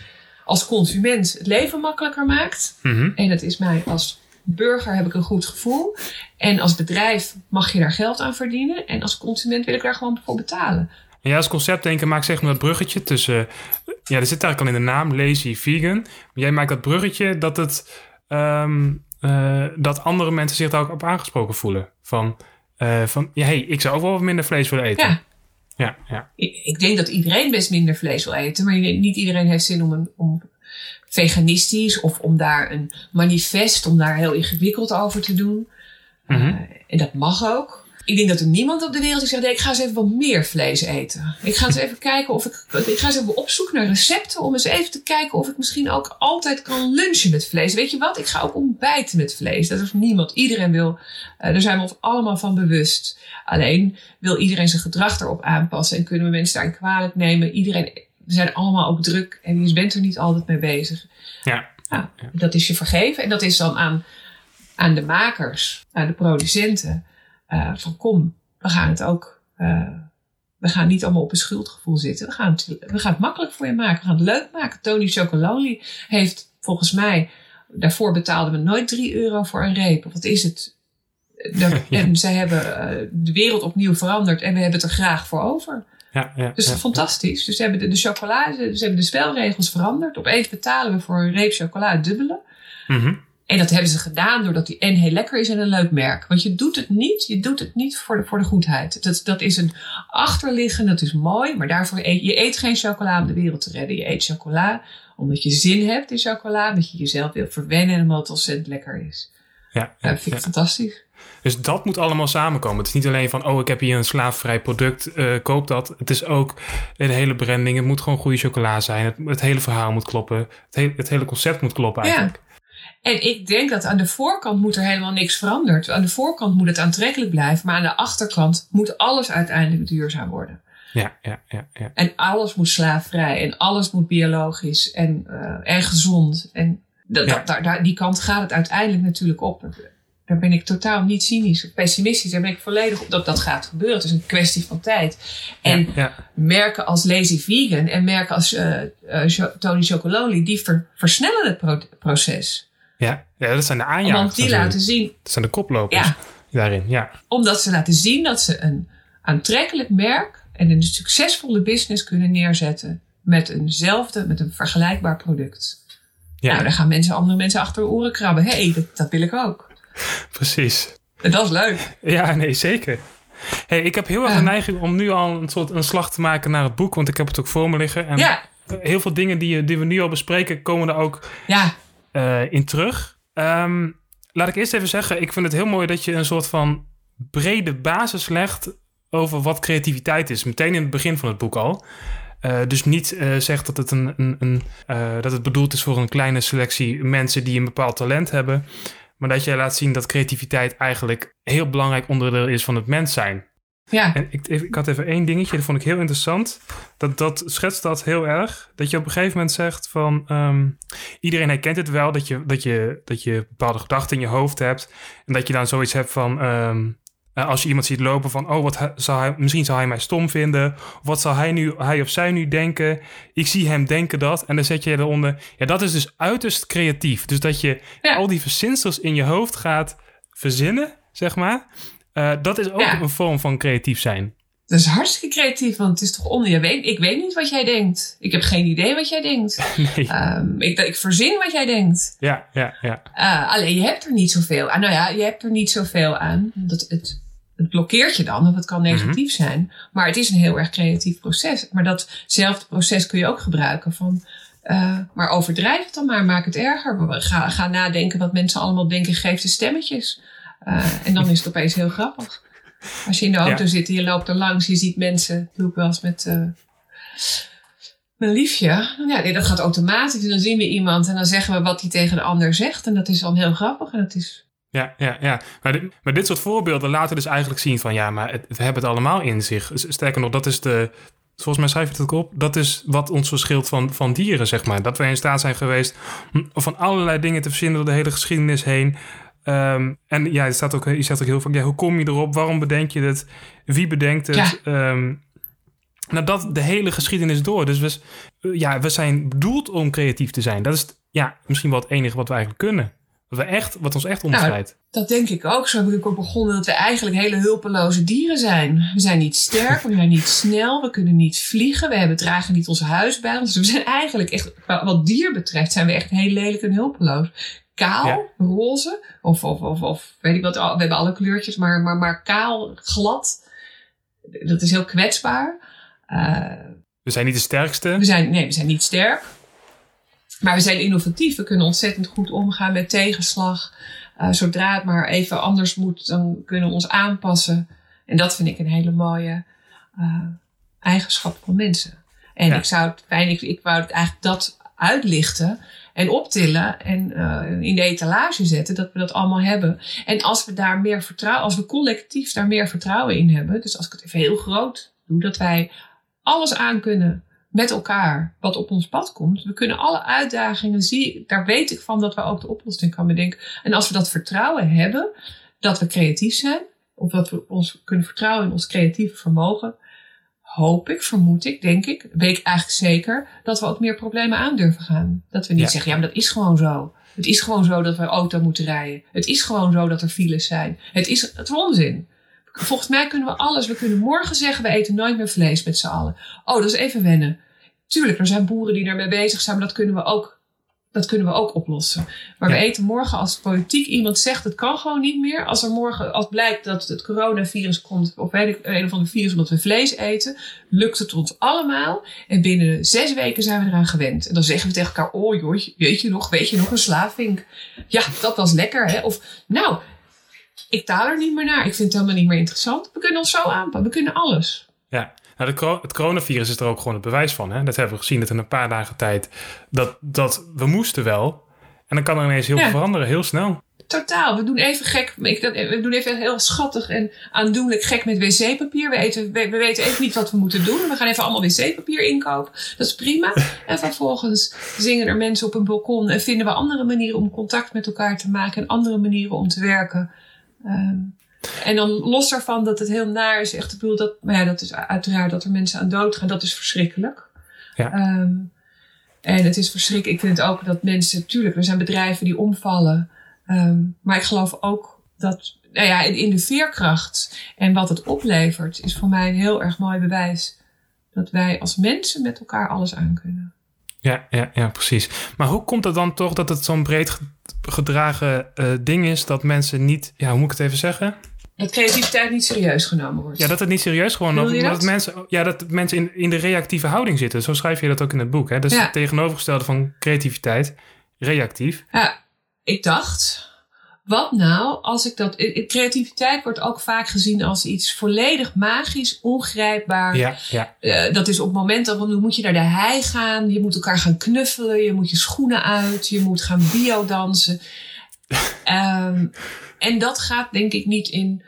als consument het leven makkelijker maakt. Mhm. En het is mij als burger heb ik een goed gevoel. En als bedrijf mag je daar geld aan verdienen. En als consument wil ik daar gewoon voor betalen. En jij als conceptdenker maakt zeg maar dat bruggetje tussen... Ja, er zit eigenlijk al in de naam, lazy vegan. Maar jij maakt dat bruggetje dat het... Um, uh, dat andere mensen zich daar ook op aangesproken voelen. Van, uh, van ja, hey, ik zou ook wel wat minder vlees willen eten. Ja. Ja, ja. Ik, ik denk dat iedereen best minder vlees wil eten. Maar niet iedereen heeft zin om, een, om veganistisch of om daar een manifest, om daar heel ingewikkeld over te doen. Mm -hmm. uh, en dat mag ook. Ik denk dat er niemand op de wereld is die zegt: nee, ik ga eens even wat meer vlees eten. Ik ga eens even kijken of ik. Ik ga eens even op zoek naar recepten om eens even te kijken of ik misschien ook altijd kan lunchen met vlees. Weet je wat? Ik ga ook ontbijten met vlees. Dat is niemand. Iedereen wil. Uh, daar zijn we ons allemaal van bewust. Alleen wil iedereen zijn gedrag erop aanpassen en kunnen we mensen daarin kwalijk nemen. Iedereen. We zijn allemaal ook druk en je bent er niet altijd mee bezig. Ja. Nou, dat is je vergeven. En dat is dan aan, aan de makers, aan de producenten. Uh, van kom, we gaan het ook. Uh, we gaan niet allemaal op een schuldgevoel zitten. We gaan, het, we gaan het makkelijk voor je maken. We gaan het leuk maken. Tony Chocolonely heeft volgens mij. Daarvoor betaalden we nooit 3 euro voor een reep. Wat is het? De, ja. En zij hebben uh, de wereld opnieuw veranderd. En we hebben het er graag voor over. Ja, ja, dus ja, fantastisch. Dus ze hebben de, de chocolade, ze hebben de spelregels veranderd. Opeens betalen we voor een reep chocola het dubbele. Mm -hmm. En dat hebben ze gedaan doordat die en heel lekker is en een leuk merk. Want je doet het niet, je doet het niet voor de, voor de goedheid. Dat, dat is een achterliggen, dat is mooi. Maar daarvoor eet je eet geen chocola om de wereld te redden. Je eet chocola omdat je zin hebt in chocola. Omdat je jezelf wil verwennen en omdat het ontzettend lekker is. Ja, dat vind ik ja. fantastisch. Dus dat moet allemaal samenkomen. Het is niet alleen van, oh, ik heb hier een slaafvrij product, uh, koop dat. Het is ook de hele branding. Het moet gewoon goede chocola zijn. Het, het hele verhaal moet kloppen. Het, he het, hele concept moet kloppen eigenlijk. Ja. En ik denk dat aan de voorkant moet er helemaal niks veranderd. Aan de voorkant moet het aantrekkelijk blijven. Maar aan de achterkant moet alles uiteindelijk duurzaam worden. Ja, ja, ja, ja. En alles moet slaafvrij. En alles moet biologisch en, uh, en gezond. En dat, ja. daar, daar, die kant gaat het uiteindelijk natuurlijk op. Daar ben ik totaal niet cynisch of pessimistisch. Daar ben ik volledig op dat dat gaat gebeuren. Het is een kwestie van tijd. En ja, ja. merken als Lazy Vegan en merken als uh, uh, Tony Chocolonely, die ver, versnellen het pro proces. Ja. ja, dat zijn de aanjagers. Want die laten zien. Dat zijn de koplopers ja. daarin, ja. Omdat ze laten zien dat ze een aantrekkelijk merk en een succesvolle business kunnen neerzetten met eenzelfde, met een vergelijkbaar product. Ja. Nou, dan gaan mensen, andere mensen achter oren krabben. Hé, hey, dat, dat wil ik ook. Precies. En dat is leuk. Ja, nee, zeker. Hey, ik heb heel erg de neiging om nu al een soort een slag te maken naar het boek, want ik heb het ook voor me liggen. En Ja, heel veel dingen die, die we nu al bespreken, komen er ook ja, eh, in terug. Ehm, laat ik eerst even zeggen, ik vind het heel mooi dat je een soort van brede basis legt over wat creativiteit is. Meteen in het begin van het boek al. Uh, dus niet uh, zegt dat het, een, een, een dat het bedoeld is voor een kleine selectie mensen die een bepaald talent hebben. Maar dat jij laat zien dat creativiteit eigenlijk heel belangrijk onderdeel is van het mens zijn. Ja. En ik, ik had even één dingetje, dat vond ik heel interessant. Dat, dat schetst dat heel erg. Dat je op een gegeven moment zegt van... Um, iedereen herkent het wel, dat je, dat, je, dat je bepaalde gedachten in je hoofd hebt. En dat je dan zoiets hebt van... Um, als je iemand ziet lopen van... oh, wat zal hij, misschien zal hij mij stom vinden. Wat zal hij, nu, hij of zij nu denken? Ik zie hem denken dat. En dan zet je eronder... Ja, dat is dus uiterst creatief. Dus dat je Ja. al die verzinsels in je hoofd gaat verzinnen, zeg maar... Uh, dat is ook Ja. een vorm van creatief zijn. Dat is hartstikke creatief, want het is toch onder je weet. Ik weet niet wat jij denkt. Ik heb geen idee wat jij denkt. Nee. Um, ik, ik verzin wat jij denkt. Ja, ja, ja. Uh, alleen je hebt er niet zoveel aan. Nou ja, je hebt er niet zoveel aan. Dat het, het blokkeert je dan, of het kan negatief Mhm. zijn. Maar het is een heel erg creatief proces. Maar datzelfde proces kun je ook gebruiken van. Uh, maar overdrijf het dan maar, maak het erger. Ga, ga nadenken wat mensen allemaal denken, geef de stemmetjes. Uh, en dan is het opeens heel grappig. Als je in de auto Ja. zit en je loopt er langs, je ziet mensen, dat doe ik wel eens met uh, mijn liefje. Ja, nee, dat gaat automatisch. En dan zien we iemand en dan zeggen we wat hij tegen de ander zegt. En dat is dan heel grappig. En dat is. Ja, ja, ja. Maar dit, maar dit soort voorbeelden laten dus eigenlijk zien van ja, maar het, we hebben het allemaal in zich. Sterker nog, dat is de. Volgens mij schrijf je het ook op. Dat is wat ons verschilt van, van dieren, zeg maar. Dat wij in staat zijn geweest om van allerlei dingen te verzinnen door de hele geschiedenis heen. Um, en ja, je, staat ook, je zegt ook heel vaak, ja, hoe kom je erop? Waarom bedenk je het? Wie bedenkt het? Ja. Um, nou, dat de hele geschiedenis door. Dus we, ja, we zijn bedoeld om creatief te zijn. Dat is ja, misschien wel het enige wat we eigenlijk kunnen. Wat, we echt, wat ons echt onderscheidt. Nou, dat denk ik ook. Zo heb ik ook begonnen dat we eigenlijk hele hulpeloze dieren zijn. We zijn niet sterk, we zijn niet snel, we kunnen niet vliegen, we hebben, dragen niet ons huis bij ons. Dus we zijn eigenlijk echt, wat dier betreft, zijn we echt heel lelijk en hulpeloos kaal, ja. roze, of, of, of, of, weet ik wat, we hebben alle kleurtjes, maar, maar, maar kaal, glad. Dat is heel kwetsbaar. Uh, we zijn niet de sterkste. We zijn, nee, we zijn niet sterk. Maar we zijn innovatief. We kunnen ontzettend goed omgaan met tegenslag. Uh, zodra het maar even anders moet, dan kunnen we ons aanpassen. En dat vind ik een hele mooie uh, eigenschap van mensen. En ja. ik zou het fijn, ik, ik wou het eigenlijk dat uitlichten en optillen en uh, in de etalage zetten, dat we dat allemaal hebben. En als we daar meer vertrouwen, als we collectief daar meer vertrouwen in hebben, dus als ik het even heel groot doe, dat wij alles aan kunnen met elkaar wat op ons pad komt. We kunnen alle uitdagingen zien, daar weet ik van dat we ook de oplossing kan bedenken. En als we dat vertrouwen hebben, dat we creatief zijn, of dat we ons kunnen vertrouwen in ons creatieve vermogen, hoop ik, vermoed ik, denk ik, weet ik eigenlijk zeker, dat we ook meer problemen aan durven gaan. Dat we niet ja. zeggen, ja, maar dat is gewoon zo. Het is gewoon zo dat we auto moeten rijden. Het is gewoon zo dat er files zijn. Het is, het is onzin. Volgens mij kunnen we alles. We kunnen morgen zeggen, we eten nooit meer vlees met z'n allen. Oh, dat is even wennen. Tuurlijk, er zijn boeren die daarmee bezig zijn, maar dat kunnen we ook dat kunnen we ook oplossen. Maar Ja. we eten morgen als politiek iemand zegt het kan gewoon niet meer. Als er morgen als blijkt dat het coronavirus komt of weet ik, een of ander virus omdat we vlees eten, lukt het ons allemaal. En binnen zes weken zijn we eraan gewend. En dan zeggen we tegen elkaar, oh joh, weet je nog, weet je nog een slavink? Ja, dat was lekker hè. Of nou, ik taal er niet meer naar. Ik vind het helemaal niet meer interessant. We kunnen ons zo aanpakken. We kunnen alles. Ja, nou, de het coronavirus is er ook gewoon het bewijs van. Hè? Dat hebben we gezien dat in een paar dagen tijd dat, dat we moesten wel. En dan kan er ineens heel Ja. veel veranderen, heel snel. Totaal. We doen even gek. We doen even heel schattig en aandoenlijk gek met wc-papier. We, eten, we, we weten even niet wat we moeten doen. We gaan even allemaal wc-papier inkopen. Dat is prima. En vervolgens zingen er mensen op een balkon. En vinden we andere manieren om contact met elkaar te maken. En andere manieren om te werken. Ehm, en dan los daarvan dat het heel naar is. Echt, ik bedoel, dat, maar ja, dat is uiteraard dat er mensen aan dood gaan. Dat is verschrikkelijk. Ja. Ehm, en het is verschrikkelijk. Ik vind het ook dat mensen, tuurlijk, er zijn bedrijven die omvallen. Ehm, maar ik geloof ook dat, nou ja, in, de veerkracht en wat het oplevert, is voor mij een heel erg mooi bewijs dat wij als mensen met elkaar alles aan kunnen. Ja, ja, ja, precies. Maar hoe komt het dan toch dat het zo'n breed ge- gedragen eh, ding is dat mensen niet, ja, hoe moet ik het even zeggen? Dat creativiteit niet serieus genomen wordt. Ja, dat het niet serieus gewoon je dat dat? mensen, ja, dat mensen in, in de reactieve houding zitten. Zo schrijf je dat ook in het boek. Hè? Dus Ja. het tegenovergestelde van creativiteit, reactief. Ja, ik dacht, wat nou als ik dat. Creativiteit wordt ook vaak gezien als iets volledig magisch, ongrijpbaar. Ja, ja, Eh, dat is op het moment dat dan moet je naar de hei gaan, je moet elkaar gaan knuffelen, je moet je schoenen uit, je moet gaan biodansen. Ehm en dat gaat denk ik niet in.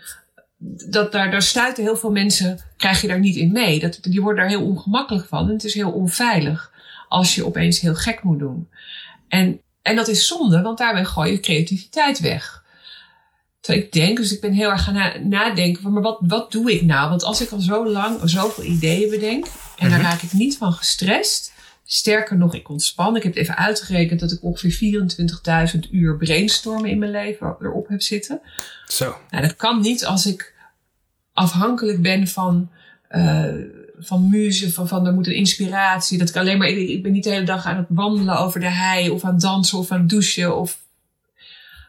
Dat, daar, daar sluiten heel veel mensen, krijg je daar niet in mee. Dat, die worden daar heel ongemakkelijk van. En het is heel onveilig als je opeens heel gek moet doen. En, en dat is zonde, want daarbij gooi je creativiteit weg. Terwijl ik denk, dus ik ben heel erg gaan na- nadenken van, maar wat, wat doe ik nou? Want als ik al zo lang zoveel ideeën bedenk en daar Mhm. raak ik niet van gestrest. Sterker nog, ik ontspan. Ik heb het even uitgerekend dat ik ongeveer 24.000 uur brainstormen in mijn leven erop heb zitten. zo. Nou, dat kan niet als ik afhankelijk ben van, eh, van muze, van, van er moet een inspiratie. Dat ik alleen maar, ik, ik ben niet de hele dag aan het wandelen over de hei of aan het dansen of aan het douchen. Of...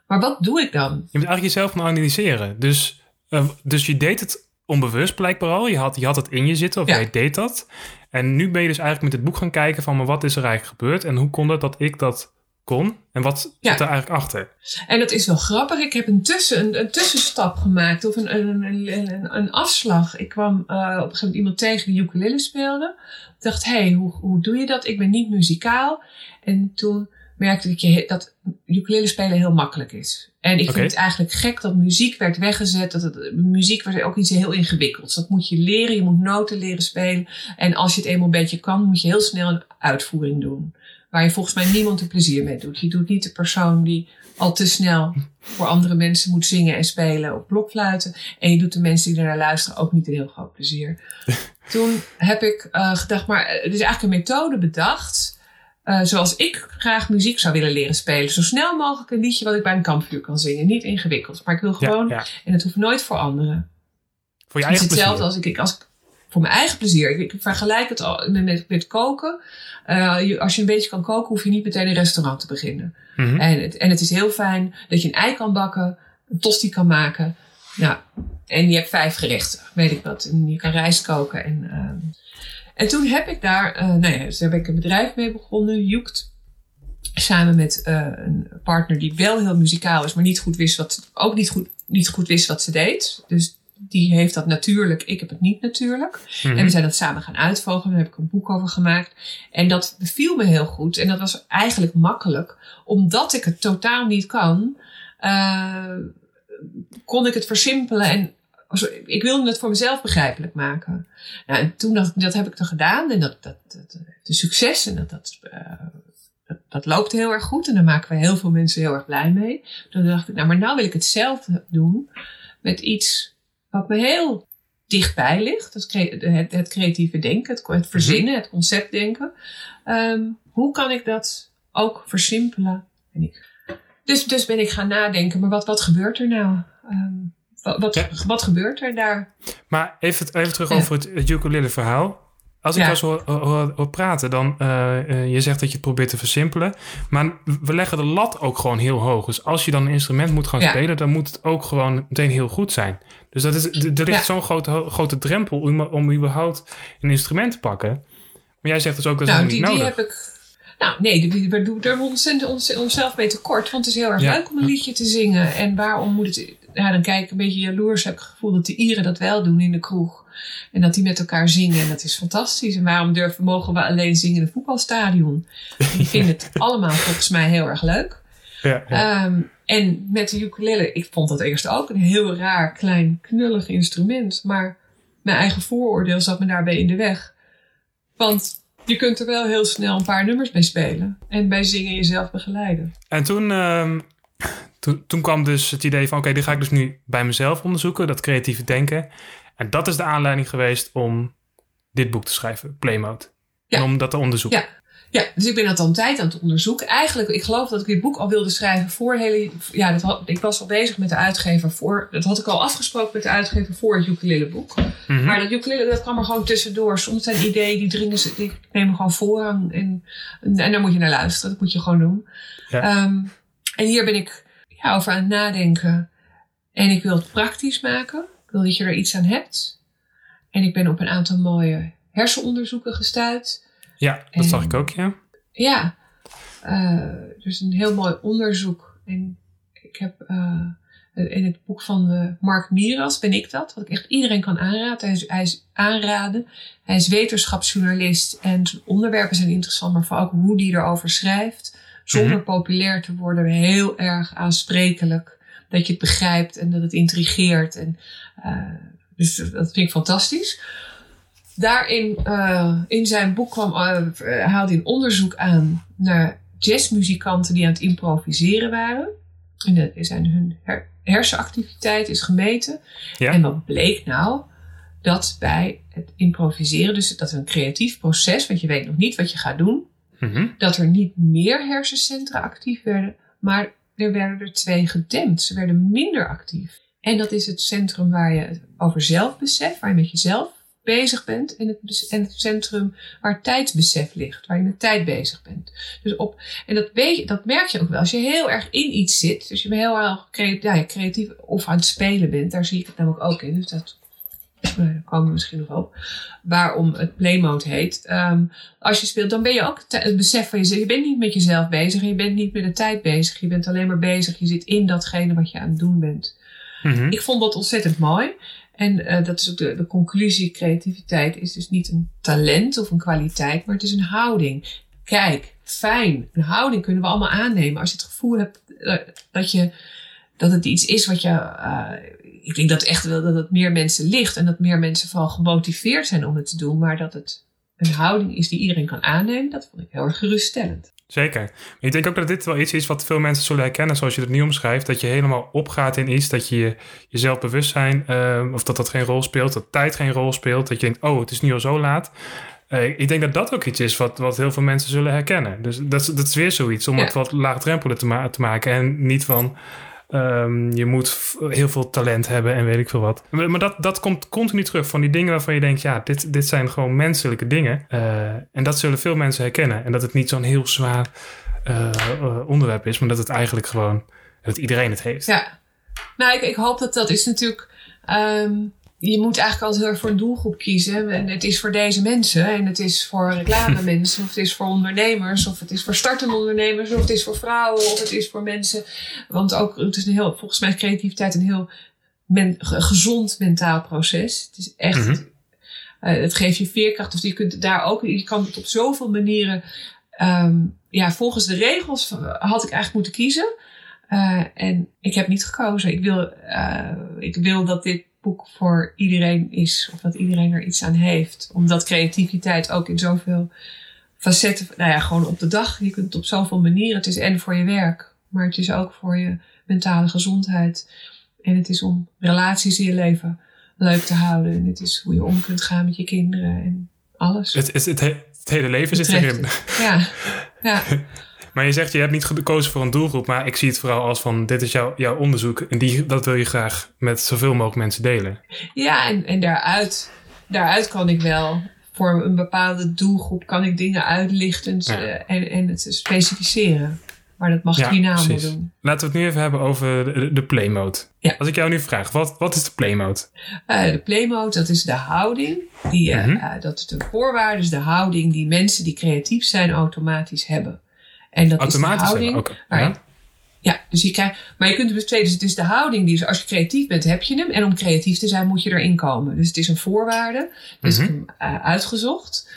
Maar wat doe ik dan? Je moet eigenlijk jezelf gaan analyseren. Dus, eh, dus je deed het onbewust blijkbaar al. Je had, je had het in je zitten of Ja. jij deed dat. En nu ben je dus eigenlijk met het boek gaan kijken van... maar wat is er eigenlijk gebeurd en hoe kon het dat ik dat kon? En wat Ja. zit er eigenlijk achter? En dat is wel grappig. Ik heb een, tussen, een, een tussenstap gemaakt of een, een, een, een, afslag. Ik kwam eh, op een gegeven moment iemand tegen die ukulele speelde. Ik dacht, hé, hey, hoe, hoe doe je dat? Ik ben niet muzikaal. En toen merkte ik je- dat ukulele spelen heel makkelijk is. En ik vind het eigenlijk gek dat muziek werd weggezet. Dat het, muziek was ook iets heel ingewikkelds. Dat moet je leren. Je moet noten leren spelen. En als je het eenmaal een beetje kan, moet je heel snel een uitvoering doen. Waar je volgens mij niemand er plezier mee doet. Je doet niet de persoon die al te snel voor andere mensen moet zingen en spelen op blokfluiten. En je doet de mensen die ernaar luisteren ook niet een heel groot plezier. Toen heb ik eh, gedacht, maar er is eigenlijk een methode bedacht. Eh, zoals ik graag muziek zou willen leren spelen. Zo snel mogelijk een liedje wat ik bij een kampvuur kan zingen. Niet ingewikkeld, maar ik wil gewoon. Ja, ja. En het hoeft nooit voor anderen. Voor je Het is eigen hetzelfde plezier. als ik, als ik voor mijn eigen plezier. Ik, ik vergelijk het al met, met, koken. Eh, je- als je een beetje kan koken, hoef je niet meteen een restaurant te beginnen. Mhm. En, het, en het is heel fijn dat je een ei kan bakken, een tosti kan maken. Nou, en je hebt vijf gerechten, weet ik wat. En je kan rijst koken. En, ehm, en toen heb ik daar, eh ja, dus daar ben ik een bedrijf mee begonnen, Joekt. Samen met eh, een partner die wel heel muzikaal is, maar niet goed wist wat, ook niet goed, niet goed wist wat ze deed. Dus die heeft dat natuurlijk, ik heb het niet natuurlijk. Mhm. En we zijn dat samen gaan uitvogelen. Daar heb ik een boek over gemaakt. En dat beviel me heel goed. En dat was eigenlijk makkelijk. Omdat ik het totaal niet kan, eh, kon ik het versimpelen. En ik wilde het voor mezelf begrijpelijk maken. Nou, en toen ik, dat heb ik dan gedaan. En dat, dat, dat een succes. En dat, dat, eh, dat, dat loopt heel erg goed. En daar maken we heel veel mensen heel erg blij mee. Toen dacht ik, nou, maar nou wil ik hetzelfde doen. Met iets wat me heel dichtbij ligt. Dat het, het creatieve denken, het, het verzinnen, het conceptdenken. Ehm, hoe kan ik dat ook versimpelen? En ik, dus, dus ben ik gaan nadenken, maar wat, wat gebeurt er nou? Ehm, wat, wat, Ja. wat gebeurt er daar? Maar even, even terug Ja. over het, het ukulele verhaal. Als ik Ja. hoor, hoor- hoor praten, dan eh, eh, je zegt dat je het probeert te versimpelen. Maar we leggen de lat ook gewoon heel hoog. Dus als je dan een instrument moet gaan Ja. spelen, dan moet het ook gewoon meteen heel goed zijn. Dus dat is, er ligt Ja. zo'n grote, grote drempel om, om überhaupt een instrument te pakken. Maar jij zegt dus ook dat nou, die, niet die nodig. heb ik. Nou, nee, die- we doen er ontzettend ons, onszelf mee tekort. Want het is heel erg leuk om een liedje te zingen. En waarom moet het. Ja, dan kijk ik een beetje jaloers. Heb ik het gevoel dat de Ieren dat wel doen in de kroeg. En dat die met elkaar zingen. En dat is fantastisch. En waarom durven, mogen we alleen zingen in een voetbalstadion? Die vinden het allemaal volgens mij heel erg leuk. Ja, ja. Ehm, en met de ukulele, ik vond dat eerst ook een heel raar, klein, knullig instrument. Maar mijn eigen vooroordeel zat me daarbij in de weg. Want je kunt er wel heel snel een paar nummers mee spelen. En bij zingen jezelf begeleiden. En toen, ehm, toen, toen kwam dus het idee van... oké, dit ga ik dus nu bij mezelf onderzoeken, dat creatieve denken. En dat is de aanleiding geweest om dit boek te schrijven, Playmode. Ja. En om dat te onderzoeken. Ja. Ja, dus ik ben dat al een tijd aan het onderzoeken. Eigenlijk, ik geloof dat ik dit boek al wilde schrijven voor hele... Ja, dat had, ik was al bezig met de uitgever voor... Dat had ik al afgesproken met de uitgever voor het ukulele boek. Mhm. Maar dat ukulele, dat kwam er gewoon tussendoor. Soms zijn ideeën, die dringen ze, die nemen gewoon voorrang. En, en daar moet je naar luisteren. Dat moet je gewoon doen. Ja. Ehm, en hier ben ik ja, over aan het nadenken. En ik wil het praktisch maken. Ik wil dat je er iets aan hebt. En ik ben op een aantal mooie hersenonderzoeken gestuurd. Ja, dat En- zag ik ook, ja. Ja, eh, dus een heel mooi onderzoek. En ik heb eh, in het boek van eh, Mark Miras, ben ik dat, wat ik echt iedereen kan aanraden. Hij is, hij is aanraden. Hij is wetenschapsjournalist en zijn onderwerpen zijn interessant, maar vooral ook hoe die erover schrijft. Zonder Mhm. populair te worden, heel erg aansprekelijk. Dat je het begrijpt en dat het intrigeert. En, eh, dus dat vind ik fantastisch. Daarin, eh, in zijn boek kwam, eh, haalde hij een onderzoek aan naar jazzmuzikanten die aan het improviseren waren. En zijn hun her- hersenactiviteit is gemeten. Ja. En wat bleek nou? Dat bij het improviseren, dus dat is een creatief proces, want je weet nog niet wat je gaat doen, Mhm. dat er niet meer hersencentra actief werden, maar er werden er twee gedempt. Ze werden minder actief. En dat is het centrum waar je over zelfbesef, waar je met jezelf bezig bent, en het, en het centrum waar tijdsbesef ligt, waar je met tijd bezig bent. Dus op, en dat, je, dat merk je ook wel. Als je heel erg in iets zit, dus je heel erg creatief, creatief of aan het spelen bent, daar zie ik het namelijk ook in. Dus dat daar komen we misschien nog op. Waarom het playmode heet. Ehm, als je speelt, dan ben je ook het besef van jezelf. Je bent niet met jezelf bezig. en Je bent niet met de tijd bezig. Je bent alleen maar bezig. Je zit in datgene wat je aan het doen bent. Mhm. Ik vond dat ontzettend mooi. En eh, dat is ook de, de conclusie. Creativiteit is dus niet een talent of een kwaliteit, maar het is een houding. Kijk, fijn. Een houding kunnen we allemaal aannemen. Als je het gevoel hebt eh, dat, je, dat het iets is wat je. eh, ik denk dat echt wel dat het meer mensen ligt. En dat meer mensen vooral gemotiveerd zijn om het te doen. Maar dat het een houding is die iedereen kan aannemen. Dat vond ik heel erg geruststellend. Zeker. Maar ik denk ook dat dit wel iets is wat veel mensen zullen herkennen, zoals je het nu omschrijft. Dat je helemaal opgaat in iets, dat je je- jezelf bewust zijn, eh, of dat dat geen rol speelt, dat tijd geen rol speelt. Dat je denkt, oh, het is nu al zo laat. Eh, ik denk dat dat ook iets is wat, wat heel veel mensen zullen herkennen. Dus dat, is- dat is weer zoiets om Ja. het wat laagdrempelig te, ma- te maken. En niet van, ehm, je moet heel veel talent hebben en weet ik veel wat. Maar, maar dat, dat komt continu terug van die dingen waarvan je denkt, ja, dit, dit zijn gewoon menselijke dingen. Eh, en dat zullen veel mensen herkennen. En dat het niet zo'n heel zwaar eh, eh, onderwerp is, maar dat het eigenlijk gewoon, dat iedereen het heeft. Ja. Nou, ik, ik hoop dat dat is natuurlijk. ehm, je moet eigenlijk altijd heel erg voor een doelgroep kiezen. En het is voor deze mensen. En het is voor reclame mensen. Of het is voor ondernemers. Of het is voor startende ondernemers. Of het is voor vrouwen. Of het is voor mensen. Want ook, het is een heel, volgens mij is creativiteit een heel men, gezond mentaal proces. Het is echt. Mhm. eh, het geeft je veerkracht. Of je kunt daar ook. Je kan het op zoveel manieren. ehm, ja, volgens de regels had ik eigenlijk moeten kiezen. Eh, en ik heb niet gekozen. Ik wil, eh, ik wil dat dit boek voor iedereen is. Of dat iedereen er iets aan heeft. Omdat creativiteit ook in zoveel facetten. Nou ja, gewoon op de dag. Je kunt het op zoveel manieren. Het is en voor je werk. Maar het is ook voor je mentale gezondheid. En het is om relaties in je leven leuk te houden. En het is hoe je om kunt gaan met je kinderen. En alles. Het, het, het, he- het hele leven zit erin. Ja, ja. Maar je zegt, je hebt niet gekozen voor een doelgroep, maar ik zie het vooral als van, dit is jouw, jouw onderzoek en die, dat wil je graag met zoveel mogelijk mensen delen. Ja, en, en daaruit, daaruit kan ik wel voor een bepaalde doelgroep kan ik dingen uitlichten Ja. en, en het specificeren. Maar dat mag Ja, allemaal precies. doen. Laten we het nu even hebben over de, de play mode. Ja. Als ik jou nu vraag, wat, wat is de play mode? Eh, de playmode, dat is de houding. Die, eh, Mhm. eh, dat is de voorwaarde, is de houding die mensen die creatief zijn automatisch hebben. En dat is de Automatisch houding. Ja. Ja, dus je krijgt, maar je kunt het twee, dus het is de houding die is, als je creatief bent, heb je hem. En om creatief te zijn, moet je erin komen. Dus het is een voorwaarde. Dus Mhm. ik heb hem eh, uitgezocht.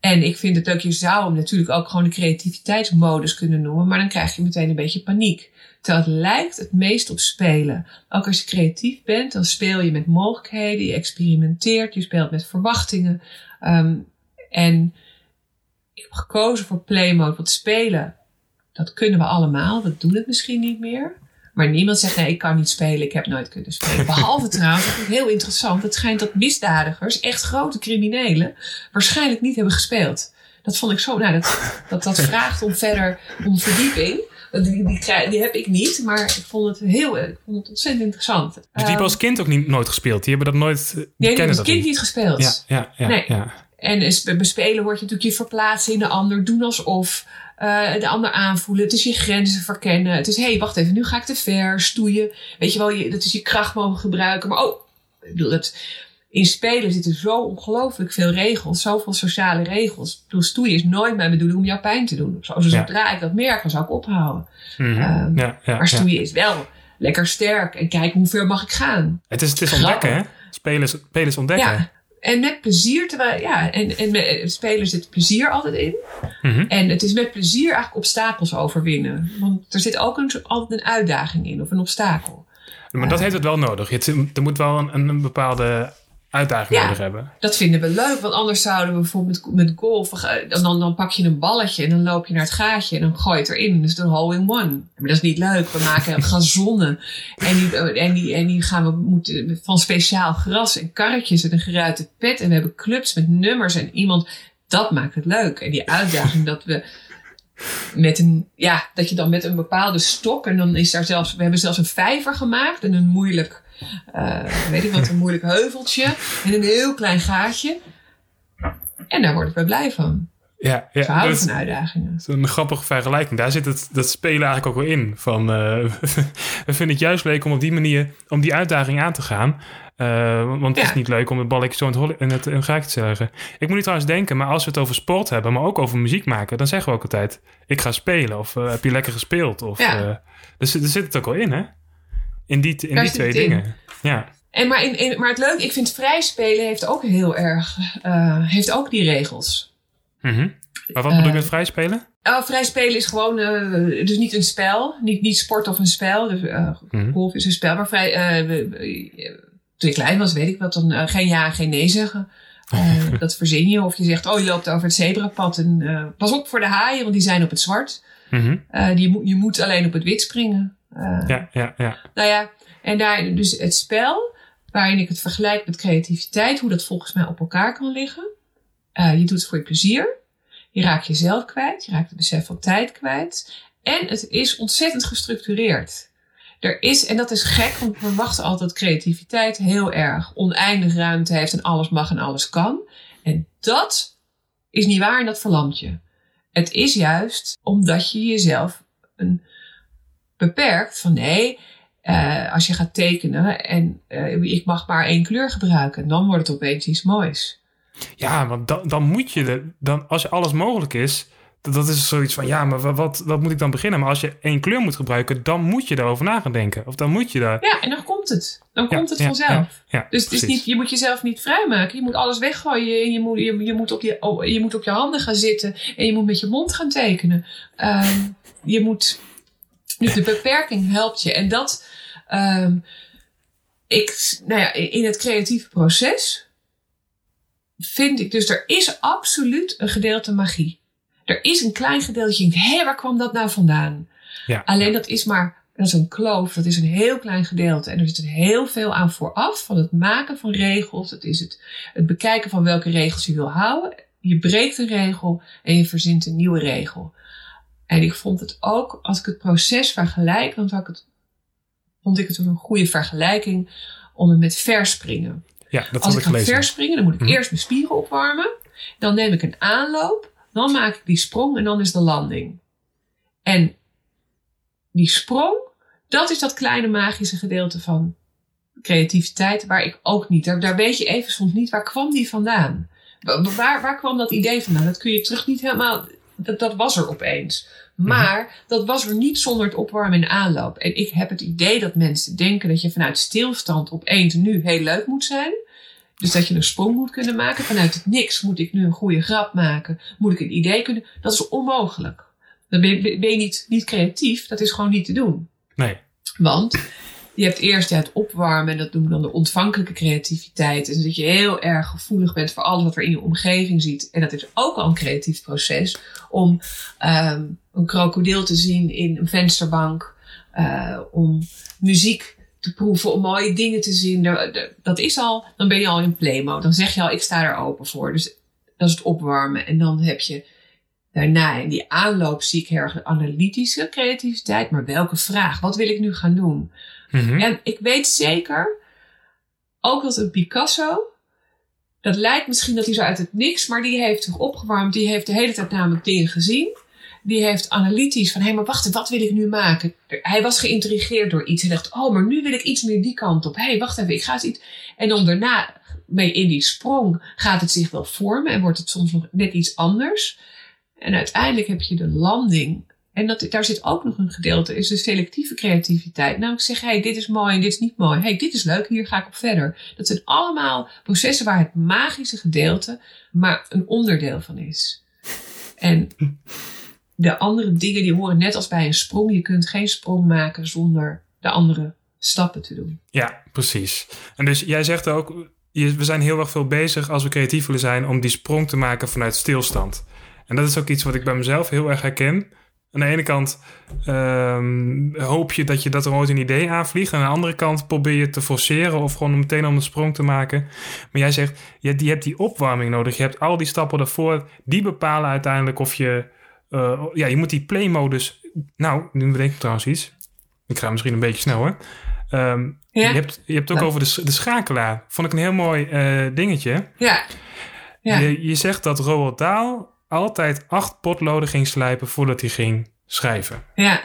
En ik vind het leuk, je zou hem natuurlijk ook gewoon de creativiteitsmodus kunnen noemen, maar dan krijg je meteen een beetje paniek. Terwijl het lijkt het meest op spelen. Ook als je creatief bent, dan speel je met mogelijkheden, je experimenteert, je speelt met verwachtingen. Ehm, en ik heb gekozen voor play mode, want spelen, dat kunnen we allemaal, we doen het misschien niet meer. Maar niemand zegt, nee, ik kan niet spelen, ik heb nooit kunnen spelen. Behalve trouwens, dat ik heel interessant, het schijnt dat misdadigers, echt grote criminelen, waarschijnlijk niet hebben gespeeld. Dat vond ik zo, nou, dat, dat, dat vraagt om verder, om verdieping. Die, die, die heb ik niet, maar ik vond het heel, ik vond het ontzettend interessant. Dus die hebben Ehm, als kind ook niet, nooit gespeeld. Die hebben dat nooit. Die nee, kennen dat als kind niet. niet gespeeld. Ja, ja, ja. Nee. ja. En bespelen hoort je natuurlijk je verplaatsen in de ander, doen alsof, eh, de ander aanvoelen. Het is je grenzen verkennen. Het is, hé, hey, wacht even, nu ga ik te ver, stoeien. Weet je wel, je, dat is je kracht mogen gebruiken. Maar oh, ik bedoel, het, in spelen zitten zo ongelooflijk veel regels, zoveel sociale regels. Ik bedoel, stoeien is nooit mijn bedoeling om jou pijn te doen. Zo, zodra ik dat merk, dan zou ik ophouden. Mhm. Ehm, ja, ja, maar stoeien is wel lekker sterk en kijken hoe ver mag ik gaan. Het is, het is ontdekken, hè? Spelen is, spelen is ontdekken. En met plezier, terwijl, ja, en, en met, het spelen zit plezier altijd in. Mhm. En het is met plezier eigenlijk obstakels overwinnen. Want er zit ook een, altijd een uitdaging in of een obstakel. Maar dat heeft het wel nodig. Het, er moet wel een, een bepaalde uitdaging Ja. nodig hebben. Dat vinden we leuk, want anders zouden we bijvoorbeeld met, met golf, eh, dan, dan, dan pak je een balletje en dan loop je naar het gaatje en dan gooi je het erin. Dus een hole in one. Maar dat is niet leuk. We maken gazonnen en die, eh, en die, en die gaan we moeten van speciaal gras en karretjes en een geruite pet. En we hebben clubs met nummers en iemand. Dat maakt het leuk. En die uitdaging dat we met een, ja, dat je dan met een bepaalde stok en dan is daar zelfs, we hebben zelfs een vijver gemaakt en een moeilijk, eh, weet ik wat, een moeilijk heuveltje en een heel klein gaatje. En daar word ik wel blij van. Ja, ja Ik hou dat is van uitdagingen. een grappige vergelijking. Daar zit het, dat spelen eigenlijk ook wel in. Van, eh, we vinden het juist leuk om op die manier, om die uitdaging aan te gaan. Eh, want het Ja. is niet leuk om het balletje zo in het, in het in het gaatje te leggen. Ik moet nu trouwens denken, maar als we het over sport hebben, maar ook over muziek maken, dan zeggen we ook altijd, ik ga spelen. Of heb je lekker gespeeld? Of, Ja. dus daar zit het ook wel in, hè? In die, in Daar die twee in. dingen. Ja. En maar, in, in, maar het leuke, ik vind vrij spelen heeft ook heel erg, eh, heeft ook die regels. Mhm. Maar wat bedoel je Eh, met vrij spelen? Oh, vrij spelen is gewoon, eh, dus niet een spel, niet, niet sport of een spel. Dus, Mhm. golf is een spel, maar vrij, toen ik klein was, weet ik wat, dan geen ja en geen nee zeggen. Eh, dat verzin je. Of je zegt, oh, je loopt over het zebrapad en pas op voor de haaien, want die zijn op het zwart. Mhm. Die, je moet alleen op het wit springen. Eh, Ja, ja, ja. Nou ja, en daar dus het spel, waarin ik het vergelijk met creativiteit, hoe dat volgens mij op elkaar kan liggen. Eh, je doet het voor je plezier. Je raakt jezelf kwijt. Je raakt het besef van tijd kwijt. En het is ontzettend gestructureerd. Er is, en dat is gek, want we verwachten altijd dat creativiteit heel erg oneindig ruimte heeft en alles mag en alles kan. En dat is niet waar en dat verlamt je. Het is juist omdat je jezelf een beperkt van nee, eh, als je gaat tekenen en eh, ik mag maar één kleur gebruiken, dan wordt het opeens iets moois. Ja, want dan, dan moet je, er, dan, als alles mogelijk is, dat, dat is zoiets van, ja, maar wa- wat, wat moet ik dan beginnen? Maar als je één kleur moet gebruiken, dan moet je daarover na gaan denken. Of dan moet je daar... Ja, en dan komt het. Dan Ja, komt het ja, vanzelf. ja, dus het is niet, je moet jezelf niet vrijmaken. Je moet alles weggooien. Je moet, je, je, moet op je, oh, je moet op je handen gaan zitten. En je moet met je mond gaan tekenen. Ehm, je moet... Dus de beperking helpt je. En dat... ehm, ik, nou ja, in het creatieve proces vind ik dus... Er is absoluut een gedeelte magie. Er is een klein gedeeltje. Je denkt, hé, waar kwam dat nou vandaan? Ja. Alleen dat is maar, dat is een kloof, dat is een heel klein gedeelte. En er zit heel veel aan vooraf van het maken van regels. Het is het, het bekijken van welke regels je wil houden. Je breekt een regel en je verzint een nieuwe regel. En ik vond het ook, als ik het proces vergelijk, dan vond ik het, vond ik het een goede vergelijking om het met verspringen. Ja, dat Als had ik ik ga verspringen, dan moet ik Mhm. eerst mijn spieren opwarmen. Dan neem ik een aanloop. Dan maak ik die sprong en dan is de landing. En die sprong, dat is dat kleine magische gedeelte van creativiteit waar ik ook niet, daar, daar weet je even soms niet, waar kwam die vandaan? Wa- Waar, waar kwam dat idee vandaan? Dat kun je terug niet helemaal, dat, dat was er opeens. Maar dat was er niet zonder het opwarmen en aanloop. En ik heb het idee dat mensen denken dat je vanuit stilstand opeens nu heel leuk moet zijn. Dus dat je een sprong moet kunnen maken. Vanuit het niks moet ik nu een goede grap maken. Moet ik een idee kunnen. Dat is onmogelijk. Dan ben je, ben je niet, niet creatief. Dat is gewoon niet te doen. Nee. Want je hebt eerst het opwarmen, en dat noemen we dan de ontvankelijke creativiteit. Dus dat je heel erg gevoelig bent voor alles wat er in je omgeving ziet. En dat is ook al een creatief proces om ehm, een krokodil te zien in een vensterbank, eh, om muziek te proeven, om mooie dingen te zien. Dat is al, dan ben je al in playmode. Dan zeg je al, ik sta er open voor. Dus dat is het opwarmen. En dan heb je daarna in die aanloop zie ik heel erg analytische creativiteit. Maar welke vraag? Wat wil ik nu gaan doen? Mhm. En ik weet zeker, ook dat een Picasso, dat lijkt misschien dat hij zo uit het niks, maar die heeft zich opgewarmd. Die heeft de hele tijd namelijk dingen gezien. Die heeft analytisch van, hé, maar wacht, wat wil ik nu maken? Hij was geïntrigeerd door iets. Hij dacht, oh, maar nu wil ik iets meer die kant op. Hé, hey, wacht even, ik ga eens iets. En dan daarna, mee in die sprong, gaat het zich wel vormen en wordt het soms nog net iets anders. En uiteindelijk heb je de landing. En dat, daar zit ook nog een gedeelte, is de selectieve creativiteit. Namelijk zeggen, hey, dit is mooi en dit is niet mooi. hey, dit is leuk, hier ga ik op verder. Dat zijn allemaal processen waar het magische gedeelte maar een onderdeel van is. En de andere dingen die horen net als bij een sprong. Je kunt geen sprong maken zonder de andere stappen te doen. Ja, precies. En dus jij zegt ook, we zijn heel erg veel bezig als we creatief willen zijn om die sprong te maken vanuit stilstand. En dat is ook iets wat ik bij mezelf heel erg herken. Aan de ene kant ehm, hoop je dat je dat er ooit een idee aanvliegt. En aan de andere kant probeer je te forceren of gewoon meteen om een sprong te maken. Maar jij zegt, je, je hebt die opwarming nodig. Je hebt al die stappen daarvoor. Die bepalen uiteindelijk of je... eh, ja, je moet die play-modus... Nou, nu bedenk ik trouwens iets. Ik ga misschien een beetje snel hoor. Ehm, Ja. je, hebt, je hebt ook over de, de schakelaar. Vond ik een heel mooi eh, dingetje. Ja. Ja. Je, je zegt dat Roald Dahl altijd acht potloden ging slijpen voordat hij ging schrijven. Ja.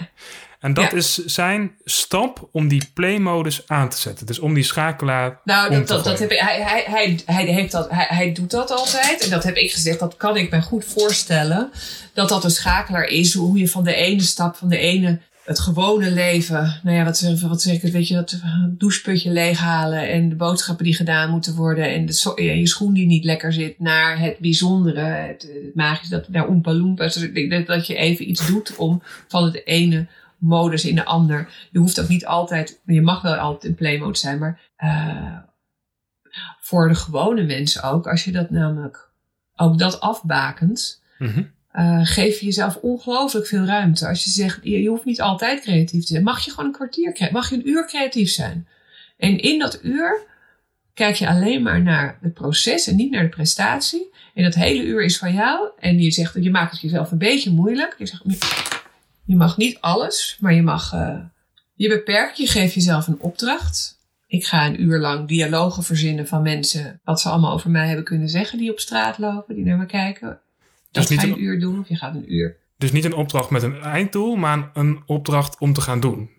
En dat Ja. is zijn stap om die play-modus aan te zetten. Dus om die schakelaar Nou, dat, dat, heb ik, hij, hij, hij, hij, heeft dat, hij, hij doet dat altijd. En dat heb ik gezegd, dat kan ik me goed voorstellen. Dat dat een schakelaar is. Hoe je van de ene stap, van de ene, het gewone leven. Nou ja, wat, wat zeg ik weet je, dat doucheputje leeghalen. En de boodschappen die gedaan moeten worden. En de je schoen die niet lekker zit. Naar het bijzondere, het, het magische, dat, naar Oompa Loompas. Dus dat je even iets doet om van het ene modus in de ander. Je hoeft ook niet altijd, je mag wel altijd in playmode zijn, maar eh, voor de gewone mensen ook, als je dat namelijk ook dat afbakent, Mhm. Eh, geef je jezelf ongelooflijk veel ruimte. Als je zegt, je, je hoeft niet altijd creatief te zijn, mag je gewoon een kwartier, mag je een uur creatief zijn. En in dat uur kijk je alleen maar naar het proces en niet naar de prestatie. En dat hele uur is van jou. En je zegt, je maakt het jezelf een beetje moeilijk. Je zegt, je mag niet alles, maar je mag, eh, je beperkt, je geeft jezelf een opdracht. Ik ga een uur lang dialogen verzinnen van mensen, wat ze allemaal over mij hebben kunnen zeggen, die op straat lopen, die naar me kijken. Dat Dus niet ga je een- uur doen, of je gaat een uur. Dus niet een opdracht met een einddoel, maar een opdracht om te gaan doen.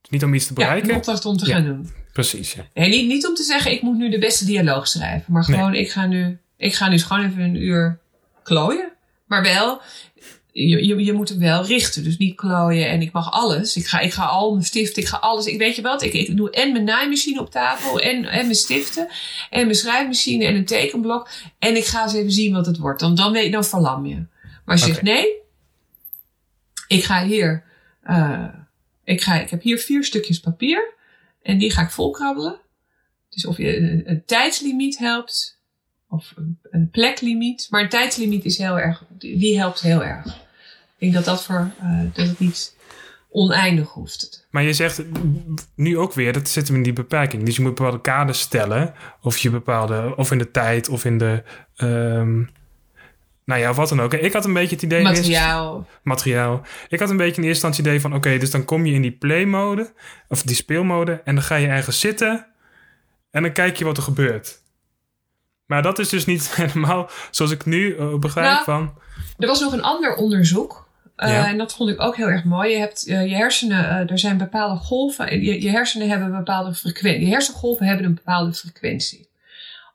Dus niet om iets te Ja, bereiken. een opdracht om te Ja. gaan doen. Precies, ja. Nee, niet, niet om te zeggen, ik moet nu de beste dialoog schrijven. Maar gewoon, ik, ga nu, ik ga nu gewoon even een uur klooien. Maar wel, je, je, je moet hem wel richten. Dus niet klooien en ik mag alles. Ik ga, ik ga al mijn stiften, ik ga alles. Ik weet je wat, ik, ik doe en mijn naaimachine op tafel en, en mijn stiften. En mijn schrijfmachine en een tekenblok. En ik ga eens even zien wat het wordt. Dan, dan, weet, dan verlam je. Maar als je zegt, nee, ik ga hier, eh, ik, ga, ik heb hier vier stukjes papier. En die ga ik volkrabbelen. Dus of je een, een tijdslimiet helpt. Of een, een pleklimiet. Maar een tijdslimiet is heel erg, die helpt heel erg. Denk dat dat voor, eh, dat het niet oneindig hoeft. Maar je zegt nu ook weer, dat zit hem in die beperking. Dus je moet bepaalde kaders stellen. Of je bepaalde, of in de tijd, of in de... ehm, nou ja, wat dan ook. Ik had een beetje het idee... Materiaal. materiaal. Ik had een beetje in eerste instantie het idee van... oké, dus dan kom je in die play-mode... of die speelmode... en dan ga je ergens zitten... En dan kijk je wat er gebeurt. Maar dat is dus niet helemaal zoals ik nu uh, begrijp Nou, van... Er was nog een ander onderzoek. Eh, Ja. En dat vond ik ook heel erg mooi. Je hebt eh, je hersenen, eh, er zijn bepaalde golven. en Je, je hersenen hebben een bepaalde frequentie. Je hersengolven hebben een bepaalde frequentie.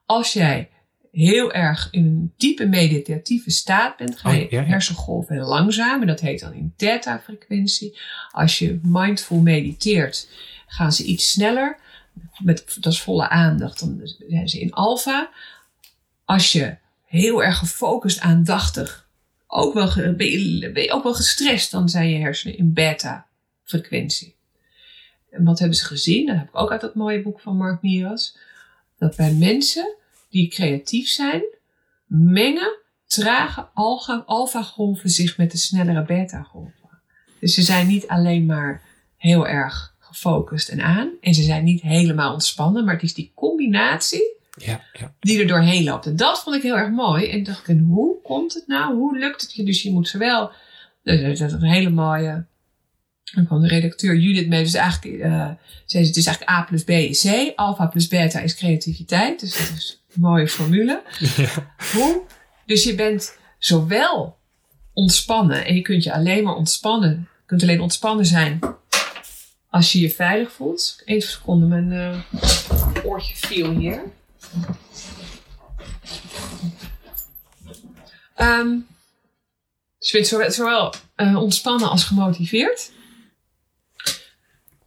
Als jij heel erg in een diepe meditatieve staat bent, ga Oh, je ja, ja. hersengolven heel langzaam. En dat heet dan in theta-frequentie. Als je mindful mediteert, gaan ze iets sneller. Met, dat is volle aandacht. Dan zijn ze in alfa. Als je heel erg gefocust, aandachtig, ook wel, ben, je, ook wel gestrest, dan zijn je hersenen in beta-frequentie. En wat hebben ze gezien? Dat heb ik ook uit dat mooie boek van Mark Miras. Dat bij mensen die creatief zijn, mengen trage alfa-golven zich met de snellere beta-golven. Dus ze zijn niet alleen maar heel erg gefocust en aan. En ze zijn niet helemaal ontspannen, maar het is die combinatie Ja, ja. die er doorheen loopt. En dat vond ik heel erg mooi. En dacht ik, en hoe komt het nou? Hoe lukt het je? Dus je moet zowel, dat is een hele mooie, er kwam de redacteur Judith mee. Dus eigenlijk, eh zei ze, het is eigenlijk A plus B is C. Alpha plus beta is creativiteit. Dus dat is een mooie formule. Ja. Hoe? Dus je bent zowel ontspannen en je kunt je alleen maar ontspannen. Je kunt alleen ontspannen zijn als je je veilig voelt. Even seconde, mijn eh, oortje viel hier. Ehm, dus je bent zowel, zowel eh, ontspannen als gemotiveerd.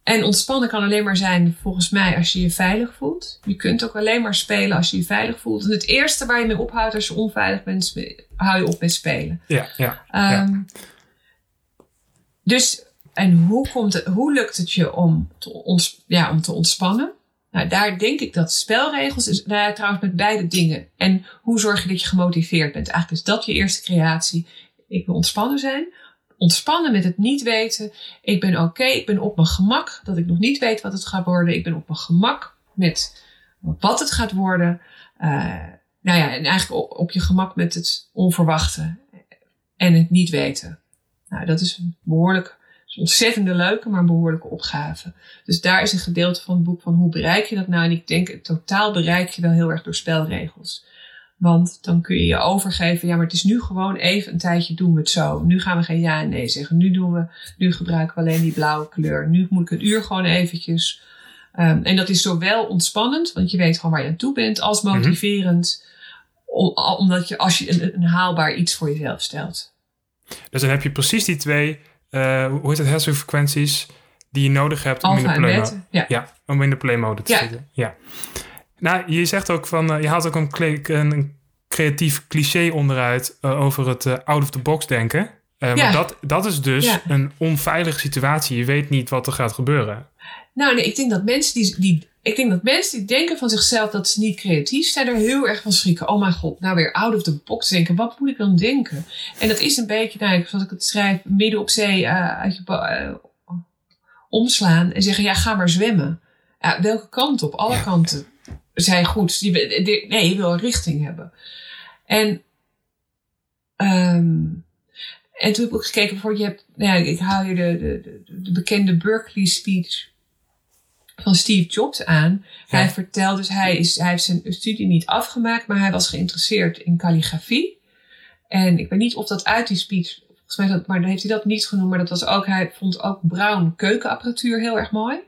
En ontspannen kan alleen maar zijn, volgens mij, als je je veilig voelt. Je kunt ook alleen maar spelen als je je veilig voelt. En het eerste waar je mee ophoudt als je onveilig bent, hou je op met spelen. Ja, ja. ja. Ehm, Dus, en hoe, komt het, hoe lukt het je om te, ons, ja, om te ontspannen? Nou, daar denk ik dat spelregels is, nou trouwens met beide dingen. En hoe zorg je dat je gemotiveerd bent? Eigenlijk is dat je eerste creatie. Ik wil ontspannen zijn. Ontspannen met het niet weten. Ik ben oké, ik ben op mijn gemak. Dat ik nog niet weet wat het gaat worden. Ik ben op mijn gemak met wat het gaat worden. Eh, nou ja, en eigenlijk op, op je gemak met het onverwachte en het niet weten. Nou, dat is een behoorlijk, ontzettende leuke, maar een behoorlijke opgave. Dus daar is een gedeelte van het boek van hoe bereik je dat nou? En ik denk, in totaal bereik je wel heel erg door spelregels. Want dan kun je je overgeven, ja, maar het is nu gewoon even een tijdje doen we het zo. Nu gaan we geen ja en nee zeggen. Nu doen we, nu gebruiken we alleen die blauwe kleur. Nu moet ik een uur gewoon eventjes. Um, en dat is zowel ontspannend, want je weet gewoon waar je aan toe bent, als motiverend. Om, omdat je, als je een, een haalbaar iets voor jezelf stelt. Dus dan heb je precies die twee, uh, hoe heet het, hersenfrequenties die je nodig hebt om in de play beta, ja. ja, om in de play mode te Ja. zitten. Ja. Nou, je zegt ook van, uh, je haalt ook een, een, creatief cliché onderuit uh, over het out of the box denken. Ja. Maar dat, dat is dus een onveilige situatie. Je weet niet wat er gaat gebeuren. Nou, nee, ik denk dat mensen die, die, ik denk dat mensen die denken van zichzelf dat ze niet creatief zijn, er heel erg van schrikken. Oh mijn god, nou weer out of the box denken. Wat moet ik dan denken? En dat is een beetje, nou, zoals ik het schrijf, midden op zee uh, uit je uh, omslaan en zeggen, ja, ga maar zwemmen. Ja, welke kant op? Alle kanten zijn goed. Je, de- nee, je wil een richting hebben. En, um, en toen heb ik ook gekeken, bijvoorbeeld, je hebt, nou ja, ik haal je de, de, de, de bekende Berkeley speech van Steve Jobs aan. Ja. Hij vertelt dus, hij, is, hij heeft zijn studie niet afgemaakt, maar hij was geïnteresseerd in calligrafie. En ik weet niet of dat uit die speech, volgens mij, dat, maar dan heeft hij dat niet genoemd, maar dat was ook, hij vond ook bruin keukenapparatuur heel erg mooi.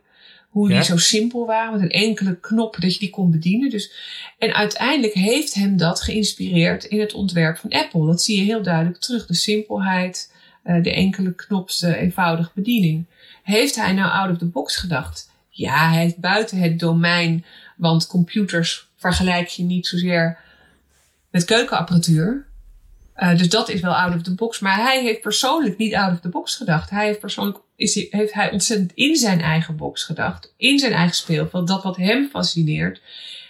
Hoe die zo simpel waren, met een enkele knop dat je die kon bedienen. Dus, en uiteindelijk heeft hem dat geïnspireerd in het ontwerp van Apple. Dat zie je heel duidelijk terug. De simpelheid, eh, de enkele knops, de eenvoudige bediening. Heeft hij nou out of the box gedacht? Ja, heeft buiten het domein, want computers vergelijk je niet zozeer met keukenapparatuur. Uh, dus dat is wel out of the box. Maar hij heeft persoonlijk niet out of the box gedacht. Hij heeft persoonlijk is hij, heeft hij ontzettend in zijn eigen box gedacht. In zijn eigen speelveld. Dat wat hem fascineert.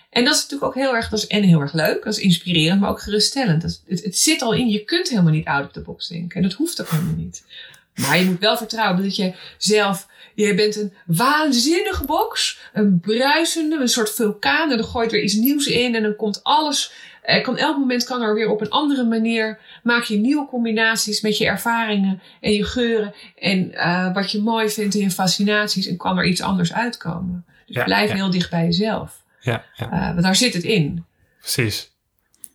En dat is natuurlijk ook heel erg, dat is en heel erg leuk. Dat is inspirerend, maar ook geruststellend. Dat het zit al in, je kunt helemaal niet out of the box denken. En dat hoeft ook helemaal niet. Maar je moet wel vertrouwen dat je zelf, je bent een waanzinnige box. Een bruisende, een soort vulkaan. En dan gooit er iets nieuws in en dan komt alles er kan elk moment kan er weer op een andere manier maak je nieuwe combinaties met je ervaringen en je geuren en uh, wat je mooi vindt en je fascinaties en kan er iets anders uitkomen. Dus Ja, blijf ja. heel dicht bij jezelf. Ja, ja. Uh, want daar zit het in. Precies.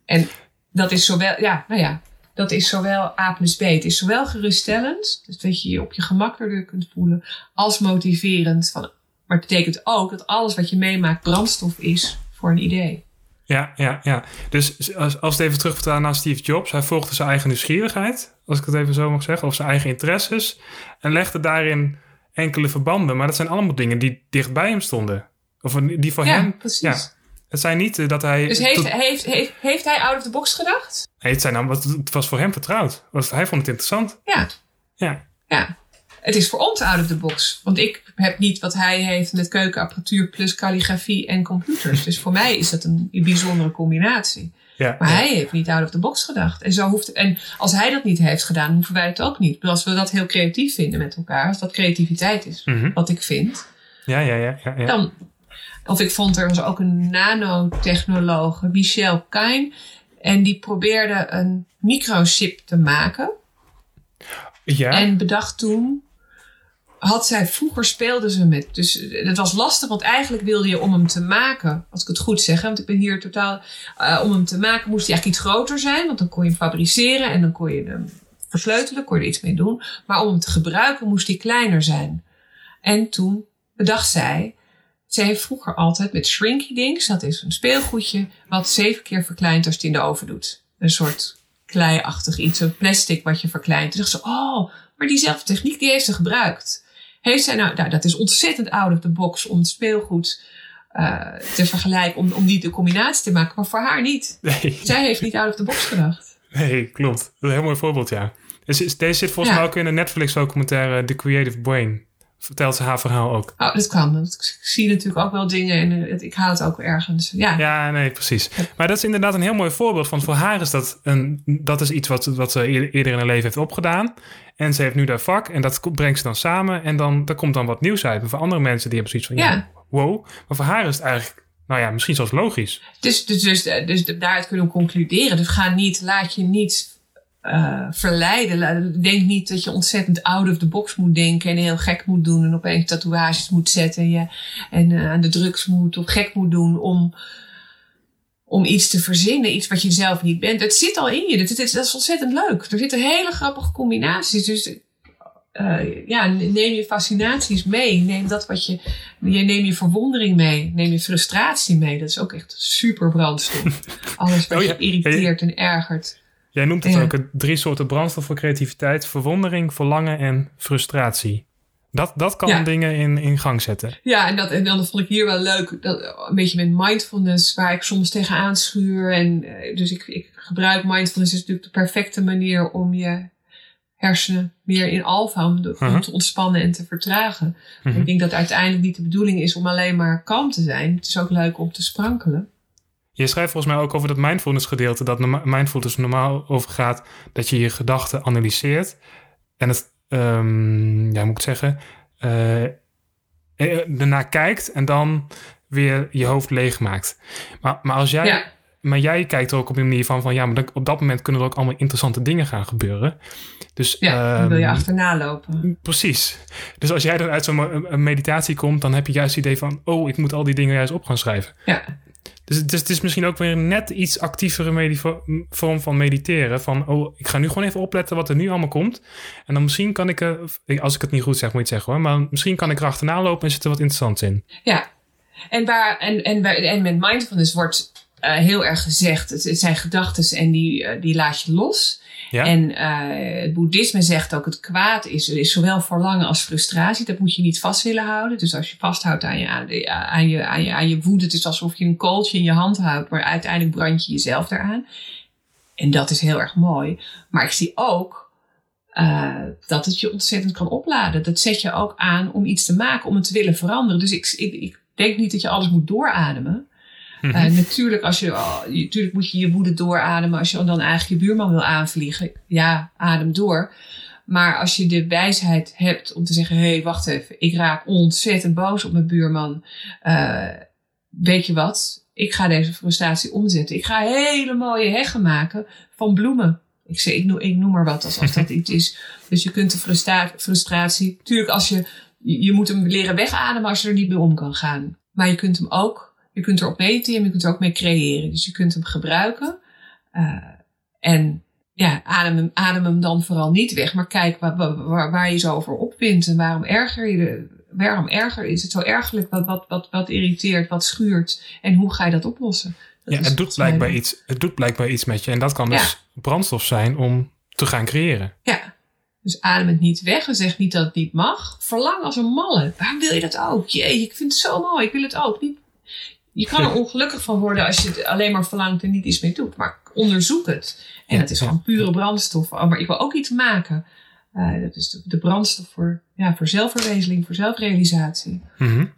En dat is zowel, ja, nou ja, dat is zowel A plus B. Het is zowel geruststellend, dus dat je je op je gemak erdoor kunt voelen, als motiverend. Van, maar het betekent ook dat alles wat je meemaakt brandstof is voor een idee. Ja, ja, ja. Dus als, als het even terugvertalen naar Steve Jobs, hij volgde zijn eigen nieuwsgierigheid, als ik het even zo mag zeggen, of zijn eigen interesses, en legde daarin enkele verbanden. Maar dat zijn allemaal dingen die dicht bij hem stonden. Of die ja, hem. Precies. Ja, het zijn niet dat hij. Dus heeft, heeft, heeft, heeft hij out of the box gedacht? Nee, het, zijn dan, het was voor hem vertrouwd. Hij vond het interessant. Ja. Ja. Ja. Het is voor ons out of the box. Want ik heb niet wat hij heeft met keukenapparatuur plus calligrafie en computers. Dus voor mij is dat een bijzondere combinatie. Ja, maar ja. hij heeft niet out of the box gedacht. En, zo hoeft, en als hij dat niet heeft gedaan, hoeven wij het ook niet. Maar als we dat heel creatief vinden met elkaar, als dat creativiteit is, Mhm. wat ik vind, Ja, ja, ja. ja, ja. dan. Of ik vond er was ook een nanotechnoloog, Michel Kain. En die probeerde een microchip te maken. ja. En bedacht toen. Had zij vroeger speelde ze met. Dus het was lastig, want eigenlijk wilde je om hem te maken. Als ik het goed zeg, want ik ben hier totaal. eh, om hem te maken moest hij eigenlijk iets groter zijn. Want dan kon je hem fabriceren en dan kon je hem versleutelen, kon je er iets mee doen. Maar om hem te gebruiken moest hij kleiner zijn. En toen bedacht zij. Zij heeft vroeger altijd met Shrinky Dings, dat is een speelgoedje, wat zeven keer verkleint als je het in de oven doet. Een soort kleiachtig iets, een plastic wat je verkleint. Toen dacht ze, oh, maar diezelfde techniek die heeft ze gebruikt. Heeft zij nou, nou dat is ontzettend out of the box om het speelgoed uh, te vergelijken, om, om die de combinatie te maken, maar voor haar niet. Nee. Zij heeft niet out of the box gedacht. Nee, klopt. Dat is een heel mooi voorbeeld, ja. Dus deze zit volgens Ja. mij ook in de Netflix-documentaire The Creative Brain. Vertelt ze haar verhaal ook. Oh, dat kan. Ik zie natuurlijk ook wel dingen en eh, ik haal het ook ergens. Ja, Ja, nee, precies. Maar dat is inderdaad een heel mooi voorbeeld. Want voor haar is dat, een, dat is iets wat, wat ze eer- eerder in haar leven heeft opgedaan. En ze heeft nu dat vak en dat brengt ze dan samen. En dan daar komt dan wat nieuws uit. Maar voor andere mensen die hebben zoiets van, ja, Ja. wow. Maar voor haar is het eigenlijk, nou ja, misschien zelfs logisch. Dus, dus, dus, dus daaruit kunnen we concluderen. Dus ga niet, laat je niet eh, verleiden. Denk niet dat je ontzettend out of the box moet denken en heel gek moet doen en opeens tatoeages moet zetten en, je, en eh, aan de drugs moet of gek moet doen om, om iets te verzinnen, iets wat je zelf niet bent. Het zit al in je. Dat, is- dat is ontzettend leuk. Er zitten hele grappige combinaties. Dus eh, ja, neem je fascinaties mee. Neem dat wat je, je neem je verwondering mee. Neem je frustratie mee. Dat is ook echt super brandstof. Alles wat Oh ja, je irriteert en ergert. Jij noemt het Ja. ook het drie soorten brandstof voor creativiteit. Verwondering, verlangen en frustratie. Dat, dat kan Ja. dingen in, in gang zetten. Ja, en, dat, en dan vond ik hier wel leuk. Dat, een beetje met mindfulness, waar ik soms tegenaan schuur. En, eh, dus ik, ik gebruik mindfulness, is natuurlijk de perfecte manier om je hersenen meer in alfa, om, de- om Mhm. te ontspannen en te vertragen. Mhm. Ik denk dat uiteindelijk niet de bedoeling is om alleen maar kalm te zijn. Het is ook leuk om te sprankelen. Je schrijft volgens mij ook over dat mindfulness gedeelte. Dat mindfulness normaal over gaat dat je je gedachten analyseert. En het, ehm, ja, moet ik zeggen, eh, eh, ernaar kijkt en dan weer je hoofd leeg maakt. Maar, maar als jij, Ja. maar jij kijkt er ook op een manier van, van ja, maar dan, op dat moment kunnen er ook allemaal interessante dingen gaan gebeuren. Dus, Ja, dan wil je ehm, achterna lopen. Precies. Dus als jij dan uit zo'n meditatie komt, dan heb je juist het idee van, oh, ik moet al die dingen juist op gaan schrijven. Ja. Dus is, het is misschien ook weer net iets actievere vorm van mediteren. Van, oh, ik ga nu gewoon even opletten wat er nu allemaal komt. En dan misschien kan ik, als ik het niet goed zeg, moet je het zeggen hoor. Maar misschien kan ik er achterna lopen en zit er wat interessants in. Ja, en, waar, en, en, en met mindfulness wordt eh, heel erg gezegd: het, het zijn gedachten en die, eh, die laat je los. Ja? En eh, het boeddhisme zegt ook: het kwaad is, is zowel verlangen als frustratie. Dat moet je niet vast willen houden. Dus als je vasthoudt aan je, aan, je, aan je, aan je woede, het is alsof je een kooltje in je hand houdt, maar uiteindelijk brand je jezelf daaraan. En dat is heel erg mooi. Maar ik zie ook dat het je ontzettend kan opladen. Dat zet je ook aan om iets te maken, om het te willen veranderen. Dus ik, ik, ik denk niet dat je alles moet doorademen. Eh, natuurlijk, als je, oh, je- natuurlijk moet je je woede doorademen als je dan eigenlijk je buurman wil aanvliegen. Ja, adem door. Maar als je de wijsheid hebt om te zeggen: hé, hey, wacht even, ik raak ontzettend boos op mijn buurman. Eh, weet je wat? Ik ga deze frustratie omzetten. Ik ga hele mooie heggen maken van bloemen. Ik, zeg, ik, noem, ik noem maar wat als, als dat iets is. Dus je kunt de frustra- frustratie. Natuurlijk, als je, je je moet hem leren wegademen als je er niet mee om kan gaan. Maar je kunt hem ook Je kunt erop mediteren, je kunt er ook mee creëren. Dus je kunt hem gebruiken. Uh, en ja, adem hem, adem hem dan vooral niet weg. Maar kijk waar, waar, waar je zo over opwint en waarom erger je de, waarom erger is het zo ergerlijk? Wat, wat, wat, wat irriteert, wat schuurt? En hoe ga je dat oplossen? ja, het doet, blijkbaar iets, het doet blijkbaar iets met je. En dat kan dus brandstof zijn om te gaan creëren. Ja, dus adem het niet weg en zeg niet dat het niet mag. Verlang als een malle. Waarom wil je dat ook? Jee, ik vind het zo mooi. Ik wil het ook. Niet, je kan er ongelukkig van worden als je het alleen maar verlangt en niet iets mee doet. Maar onderzoek het. En het is gewoon pure brandstof. Oh, maar ik wil ook iets maken. Uh, dat is de, brandstof voor, ja, voor zelfverwezenling, voor zelfrealisatie. Mm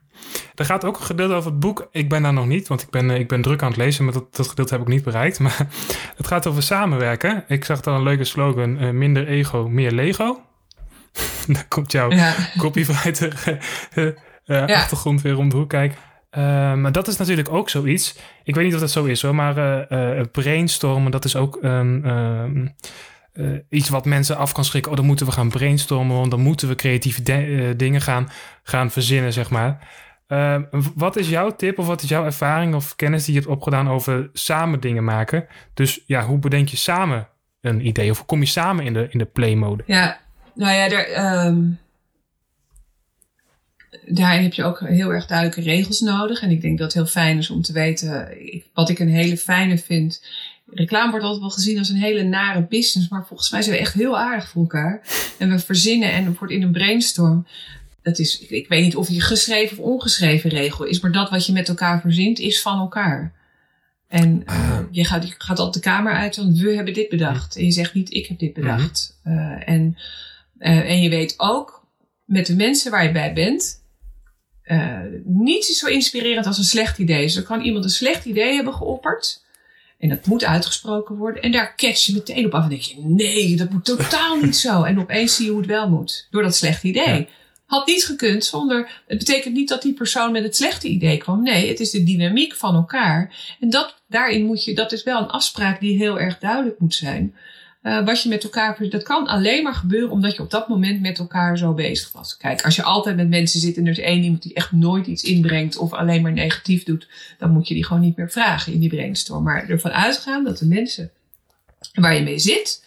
Er gaat ook een gedeelte over het boek. Ik ben daar nog niet, want ik ben, ik ben druk aan het lezen, maar dat, dat gedeelte heb ik niet bereikt. Maar het gaat over samenwerken. Ik zag daar een leuke slogan: uh, minder ego, meer Lego. daar komt jouw ja. uh, achtergrond weer om de hoek kijken. Uh, maar dat is natuurlijk ook zoiets. Ik weet niet of dat zo is hoor, maar uh, brainstormen, dat is ook uh, iets wat mensen af kan schrikken. Oh, dan moeten we gaan brainstormen, want dan moeten we creatieve dingen gaan, gaan verzinnen, zeg maar. Ehm, wat is jouw tip of wat is jouw ervaring of kennis die je hebt opgedaan over samen dingen maken? Dus ja, hoe bedenk je samen een idee of kom je samen in de, in de play-mode? Ja, nou ja, um daar heb je ook heel erg duidelijke regels nodig. En ik denk dat het heel fijn is om te weten. Wat ik een hele fijne vind. Reclame wordt altijd wel gezien als een hele nare business. Maar volgens mij zijn we echt heel aardig voor elkaar. En we verzinnen en het wordt in een brainstorm. Dat is, ik weet niet of je geschreven of ongeschreven regel is. Maar dat wat je met elkaar verzint is van elkaar. En uh, je, gaat, je gaat altijd de kamer uit van we hebben dit bedacht. En je zegt niet ik heb dit bedacht. Uh, en, uh, en je weet ook met de mensen waar je bij bent uh, niets is zo inspirerend als een slecht idee. Dus er kan iemand een slecht idee hebben geopperd. En dat moet uitgesproken worden. En daar catch je meteen op af. En denk je, nee, dat moet totaal niet zo. En opeens zie je hoe het wel moet. Door dat slechte idee. Had niet gekund zonder. Het betekent niet dat die persoon met het slechte idee kwam. Nee, het is de dynamiek van elkaar. En dat, daarin moet je, dat is wel een afspraak die heel erg duidelijk moet zijn. Uh, wat je met elkaar. Dat kan alleen maar gebeuren omdat je op dat moment met elkaar zo bezig was. Kijk, als je altijd met mensen zit en er is één iemand die echt nooit iets inbrengt of alleen maar negatief doet, dan moet je die gewoon niet meer vragen in die brainstorm. Maar ervan uitgaan dat de mensen waar je mee zit,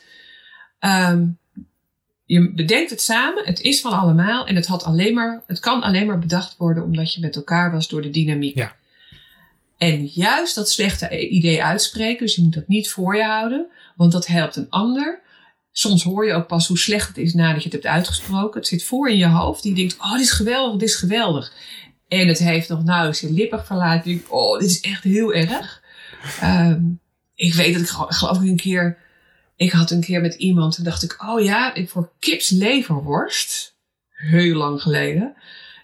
um, je bedenkt het samen, het is van allemaal en het, had alleen maar, het kan alleen maar bedacht worden omdat je met elkaar was door de dynamiek. Ja. En juist dat slechte idee uitspreken, dus je moet dat niet voor je houden, want dat helpt een ander. Soms hoor je ook pas hoe slecht het is nadat je het hebt uitgesproken. Het zit voor in je hoofd. Die denkt, oh, dit is geweldig, dit is geweldig. En het heeft nog nauwelijks je lippen verlaten. Die denkt, oh, dit is echt heel erg. Um, ik weet dat ik geloof ik een keer... Ik had een keer met iemand en dacht ik, oh ja, voor kipsleverworst. Heel lang geleden.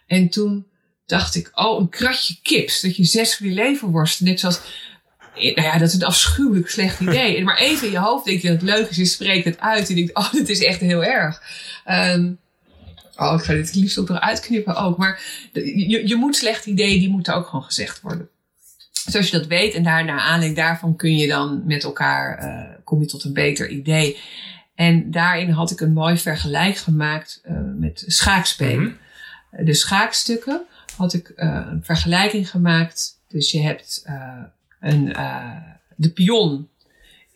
En toen dacht ik, oh, een kratje kips. Dat je zes van die leverworsten, net zoals nou ja, dat is een afschuwelijk slecht idee. Maar even in je hoofd denk je dat het leuk is. Je spreekt het uit. En je denkt, oh, dit is echt heel erg. Um, oh, ik ga dit liefst ook nog uitknippen ook. Maar je, je moet slechte ideeën, die moeten ook gewoon gezegd worden. Dus als je dat weet en daar naar aanleiding daarvan kun je dan met elkaar, uh, kom je tot een beter idee. En daarin had ik een mooi vergelijk gemaakt uh, met schaakspelen. Mm De schaakstukken had ik uh, een vergelijking gemaakt. Dus je hebt een, uh, de pion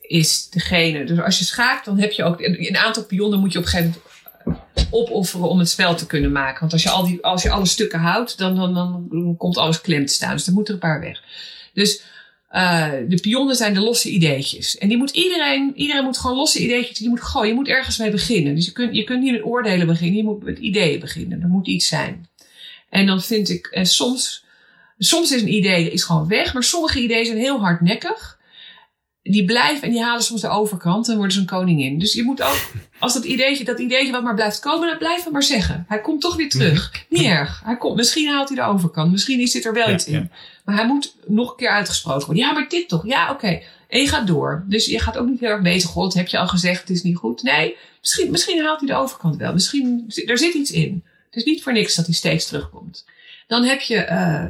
is degene. Dus als je schaakt, dan heb je ook een aantal pionnen moet je op een gegeven moment opofferen om het spel te kunnen maken. Want als je, al die, als je alle stukken houdt, dan, dan, dan komt alles klem te staan. Dus er moeten er een paar weg. Dus uh, de pionnen zijn de losse ideetjes. En die moet iedereen, iedereen moet gewoon losse ideetjes, die moet gooien. Je moet ergens mee beginnen. Dus je kunt, je kunt niet met oordelen beginnen, je moet met ideeën beginnen. Er moet iets zijn. En dan vind ik, en soms Soms is een idee is gewoon weg, maar sommige ideeën zijn heel hardnekkig. Die blijven en die halen soms de overkant en worden ze een koningin. Dus je moet ook, als dat ideetje, dat ideetje wat maar blijft komen, dan blijf het maar zeggen. Hij komt toch weer terug. Niet erg. Hij komt, misschien haalt hij de overkant. Misschien zit er wel iets in. Maar hij moet nog een keer uitgesproken worden. Ja, maar dit toch? Ja, oké. En je gaat door. Dus je gaat ook niet heel erg bezig. God, heb je al gezegd, het is niet goed. Nee, misschien, misschien haalt hij de overkant wel. Misschien, er zit iets in. Het is niet voor niks dat hij steeds terugkomt. Dan heb je, uh,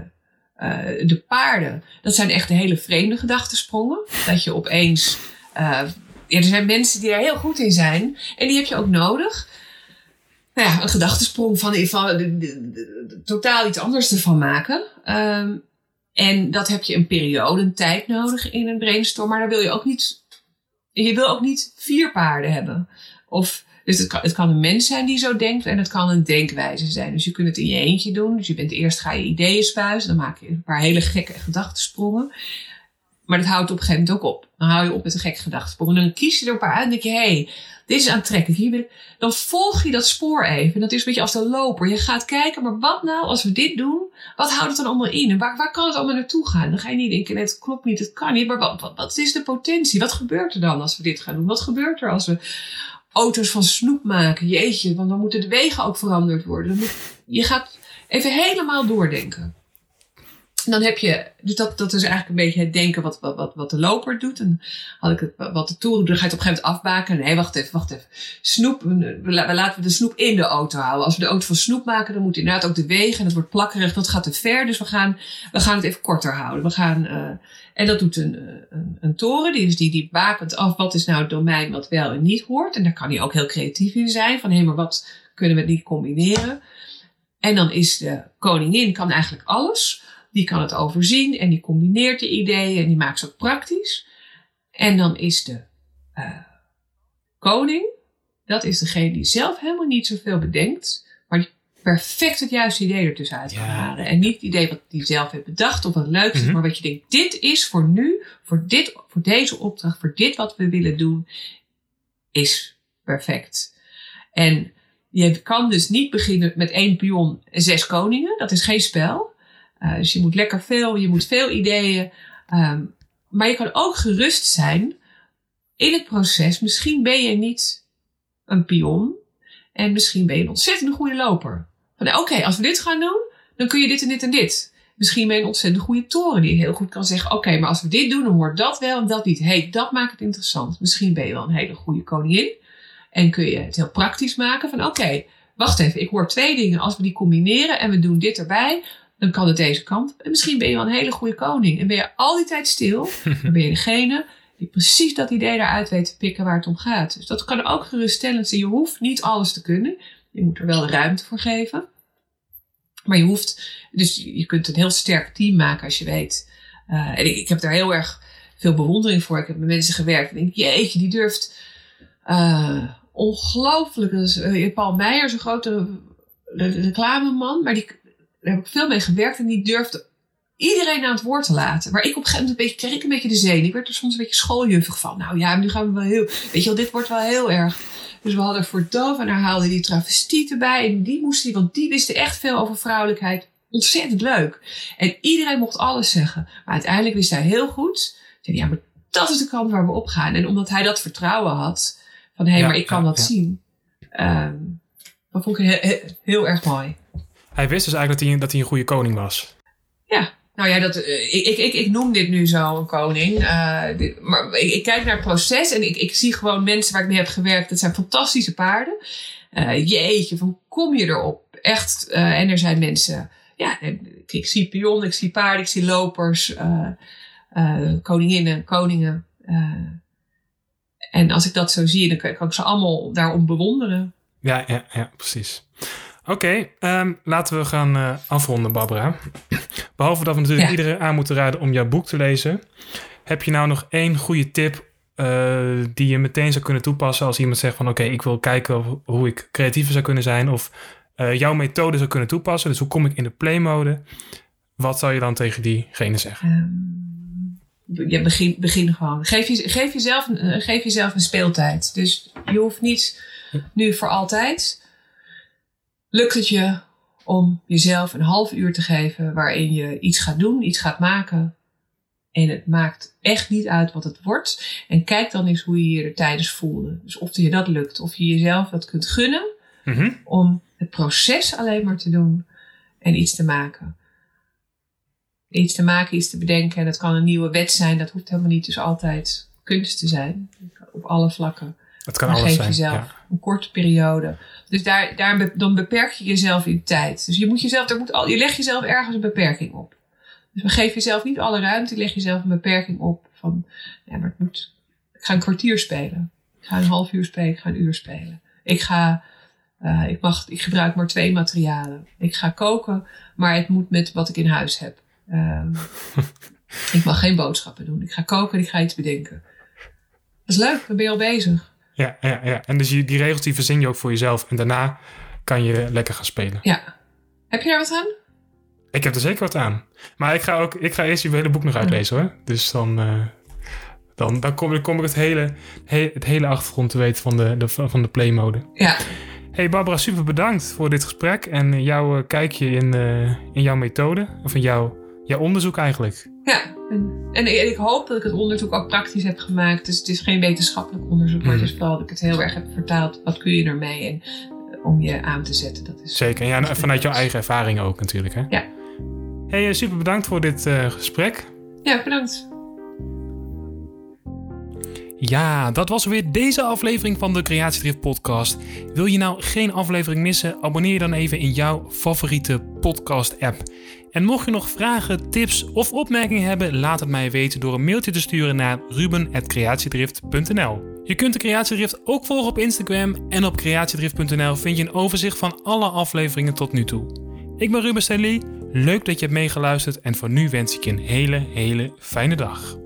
uh, de paarden, dat zijn echt hele vreemde gedachtensprongen. Dat je opeens. Uh, ja, er zijn mensen die daar heel goed in zijn. En die heb je ook nodig. Nou ja, een gedachtesprong van, totaal iets anders ervan maken. Um, En dat heb je een periode, een tijd nodig in een brainstorm. Maar dan wil je ook niet, je wil ook niet vier paarden hebben. Of, dus het kan, kan een mens zijn die zo denkt en het kan een denkwijze zijn. Dus je kunt het in je eentje doen. Dus je bent eerst ga je ideeën spuizen, dan maak je een paar hele gekke gedachtensprongen. Maar dat houdt op een gegeven moment ook op. Dan hou je op met een gekke gedachtesprong. En dan kies je er een paar uit en denk je, hé, hey, dit is aantrekkelijk. Hier wil. Dan volg je dat spoor even. Dat is een beetje als de loper. Je gaat kijken, maar wat nou als we dit doen? Wat houdt het dan allemaal in? En waar, waar kan het allemaal naartoe gaan? Dan ga je niet denken, het klopt niet, het kan niet. Maar wat, wat, wat is de potentie? Wat gebeurt er dan als we dit gaan doen? Wat gebeurt er als we auto's van snoep maken? Jeetje, want dan moeten de wegen ook veranderd worden. je gaat even helemaal doordenken. En dan heb je, dus dat, dat is eigenlijk een beetje het denken wat, wat, wat, de loper doet. En had ik het, wat de toer dan ga je het op een gegeven moment afbaken. Nee, wacht even, wacht even. Snoep, we, laten we de snoep in de auto houden. Als we de auto van snoep maken, dan moet inderdaad ook de wegen. En dat wordt plakkerig, dat gaat te ver. Dus we gaan, we gaan het even korter houden. We gaan, uh, en dat doet een, een, een toren, die, dus die, die bakent af wat is nou het domein wat wel en niet hoort. En daar kan hij ook heel creatief in zijn. Van hé, maar wat kunnen we niet combineren? En dan is de koningin, kan eigenlijk alles. Die kan het overzien en die combineert de ideeën en die maakt ze ook praktisch. En dan is de uh, koning, dat is degene die zelf helemaal niet zoveel bedenkt, perfect het juiste idee ertussenuit kan halen. En niet het idee wat hij zelf heeft bedacht of wat leuk is, mm -hmm. maar wat je denkt, dit is voor nu, voor, dit, voor deze opdracht, voor dit wat we willen doen, is perfect. En je kan dus niet beginnen met één pion en zes koningen. Dat is geen spel. Uh, dus je moet lekker veel, je moet veel ideeën. Um, maar je kan ook gerust zijn in het proces. Misschien ben je niet een pion. En misschien ben je een ontzettend goede loper. Van oké, okay, als we dit gaan doen, dan kun je dit en dit en dit. Misschien ben je een ontzettend goede toren die heel goed kan zeggen: Oké, okay, maar als we dit doen, dan hoort dat wel en dat niet. hey, dat maakt het interessant. Misschien ben je wel een hele goede koningin. En kun je het heel praktisch maken van: Oké, okay, wacht even, ik hoor twee dingen. Als we die combineren en we doen dit erbij, dan kan het deze kant. En misschien ben je wel een hele goede koning. En ben je al die tijd stil. Dan ben je degene die precies dat idee eruit weet te pikken waar het om gaat. Dus dat kan ook geruststellend zijn. Je hoeft niet alles te kunnen. Je moet er wel ruimte voor geven. Maar je hoeft, dus je kunt een heel sterk team maken als je weet. Uh, en ik, ik, heb daar heel erg veel bewondering voor. Ik heb met mensen gewerkt en denk, jeetje, die durft uh, ongelooflijk. Uh, Paul Meijer is een grote reclameman, maar die daar heb ik veel mee gewerkt en die durfde iedereen aan het woord te laten. Waar ik op een gegeven moment een beetje, kreeg ik een beetje de zee. Ik werd er soms een beetje schooljuffig van. Nou ja, nu gaan we wel heel, weet je wel, dit wordt wel heel erg. Dus we hadden voor Dove en daar haalde die travestiet erbij. En die moest die, want die wisten echt veel over vrouwelijkheid. Ontzettend leuk. En iedereen mocht alles zeggen. Maar uiteindelijk wist hij heel goed. Zei, ja, maar dat is de kant waar we op gaan. En omdat hij dat vertrouwen had. Van hé, hey, ja, maar ik kan ja, dat ja. zien. Um, dat vond ik heel, heel erg mooi. Hij wist dus eigenlijk dat hij, dat hij een goede koning was. Ja, nou ja, dat, uh, ik, ik, ik noem dit nu zo een koning. Dit, maar ik, kijk naar het proces en ik, ik zie gewoon mensen waar ik mee heb gewerkt. Dat zijn fantastische paarden. Uh, jeetje, van kom je erop? Echt. en er zijn mensen. Ja, ik, ik zie pion, ik zie paarden, ik zie lopers, koninginnen, koningen. en als ik dat zo zie, dan kan, kan ik ze allemaal daarom bewonderen. Ja, ja, ja, precies. Oké, okay, um, laten we gaan uh, afronden, Barbara. Behalve dat we natuurlijk ja. iedereen aan moeten raden om jouw boek te lezen. Heb je nou nog één goede tip uh, die je meteen zou kunnen toepassen als iemand zegt van oké, okay, ik wil kijken hoe ik creatiever zou kunnen zijn of uh, jouw methode zou kunnen toepassen. Dus hoe kom ik in de play-mode? Wat zou je dan tegen diegene zeggen? Um, ja, begin, begin gewoon. Geef, je, geef, jezelf, geef jezelf een speeltijd. Dus je hoeft niet nu voor altijd lukt het je om jezelf een half uur te geven waarin je iets gaat doen, iets gaat maken. En het maakt echt niet uit wat het wordt. En kijk dan eens hoe je je er tijdens voelde. Dus of je dat lukt, of je jezelf dat kunt gunnen mm-hmm. om het proces alleen maar te doen en iets te maken. Iets te maken, iets te bedenken. En dat kan een nieuwe wet zijn. Dat hoeft helemaal niet dus altijd kunst te zijn. Op alle vlakken. Het kan alles geef zijn. jezelf ja. een korte periode. Dus daar, daar, dan beperk je jezelf in tijd. Dus je, moet jezelf, er moet al, je legt jezelf ergens een beperking op. Dus geef jezelf niet alle ruimte, je legt jezelf een beperking op. Van, ja, maar het moet, ik ga een kwartier spelen. Ik ga een half uur spelen, ik ga een uur spelen. Ik ga, uh, ik mag, ik gebruik maar twee materialen. Ik ga koken, maar het moet met wat ik in huis heb. Ehm, ik mag geen boodschappen doen. Ik ga koken en ik ga iets bedenken. Dat is leuk, dan ben je al bezig. Ja, ja, ja. En dus die, die regels die verzin je ook voor jezelf. En daarna kan je lekker gaan spelen. Ja. Heb je daar wat aan? Ik heb er zeker wat aan. Maar ik ga, ook, ik ga eerst je hele boek nog uitlezen hoor. Dus dan, uh, dan, dan kom, kom ik het hele, he, het hele achtergrond te weten van de, de, van de playmode. Ja. Hey Barbara, super bedankt voor dit gesprek en jouw uh, kijkje in, uh, in jouw methode. Of in jouw, jouw onderzoek eigenlijk. Ja, en, en, ik hoop dat ik het onderzoek ook praktisch heb gemaakt. Dus het is geen wetenschappelijk onderzoek, maar het is vooral dat ik het heel erg heb vertaald. Wat kun je ermee en om je aan te zetten. Dat is Zeker, ja, en vanuit jouw eigen ervaring ook natuurlijk. Hè? Ja. Hey, super bedankt voor dit uh, gesprek. Ja, bedankt. Ja, dat was weer deze aflevering van de Creatiedrift podcast. Wil je nou geen aflevering missen? Abonneer je dan even in jouw favoriete podcast app. En mocht je nog vragen, tips of opmerkingen hebben, laat het mij weten door een mailtje te sturen naar ruben.creatiedrift.nl. Je kunt de Creatiedrift ook volgen op Instagram en op creatiedrift.nl vind je een overzicht van alle afleveringen tot nu toe. Ik ben Ruben Stanley, leuk dat je hebt meegeluisterd en voor nu wens ik je een hele, hele fijne dag.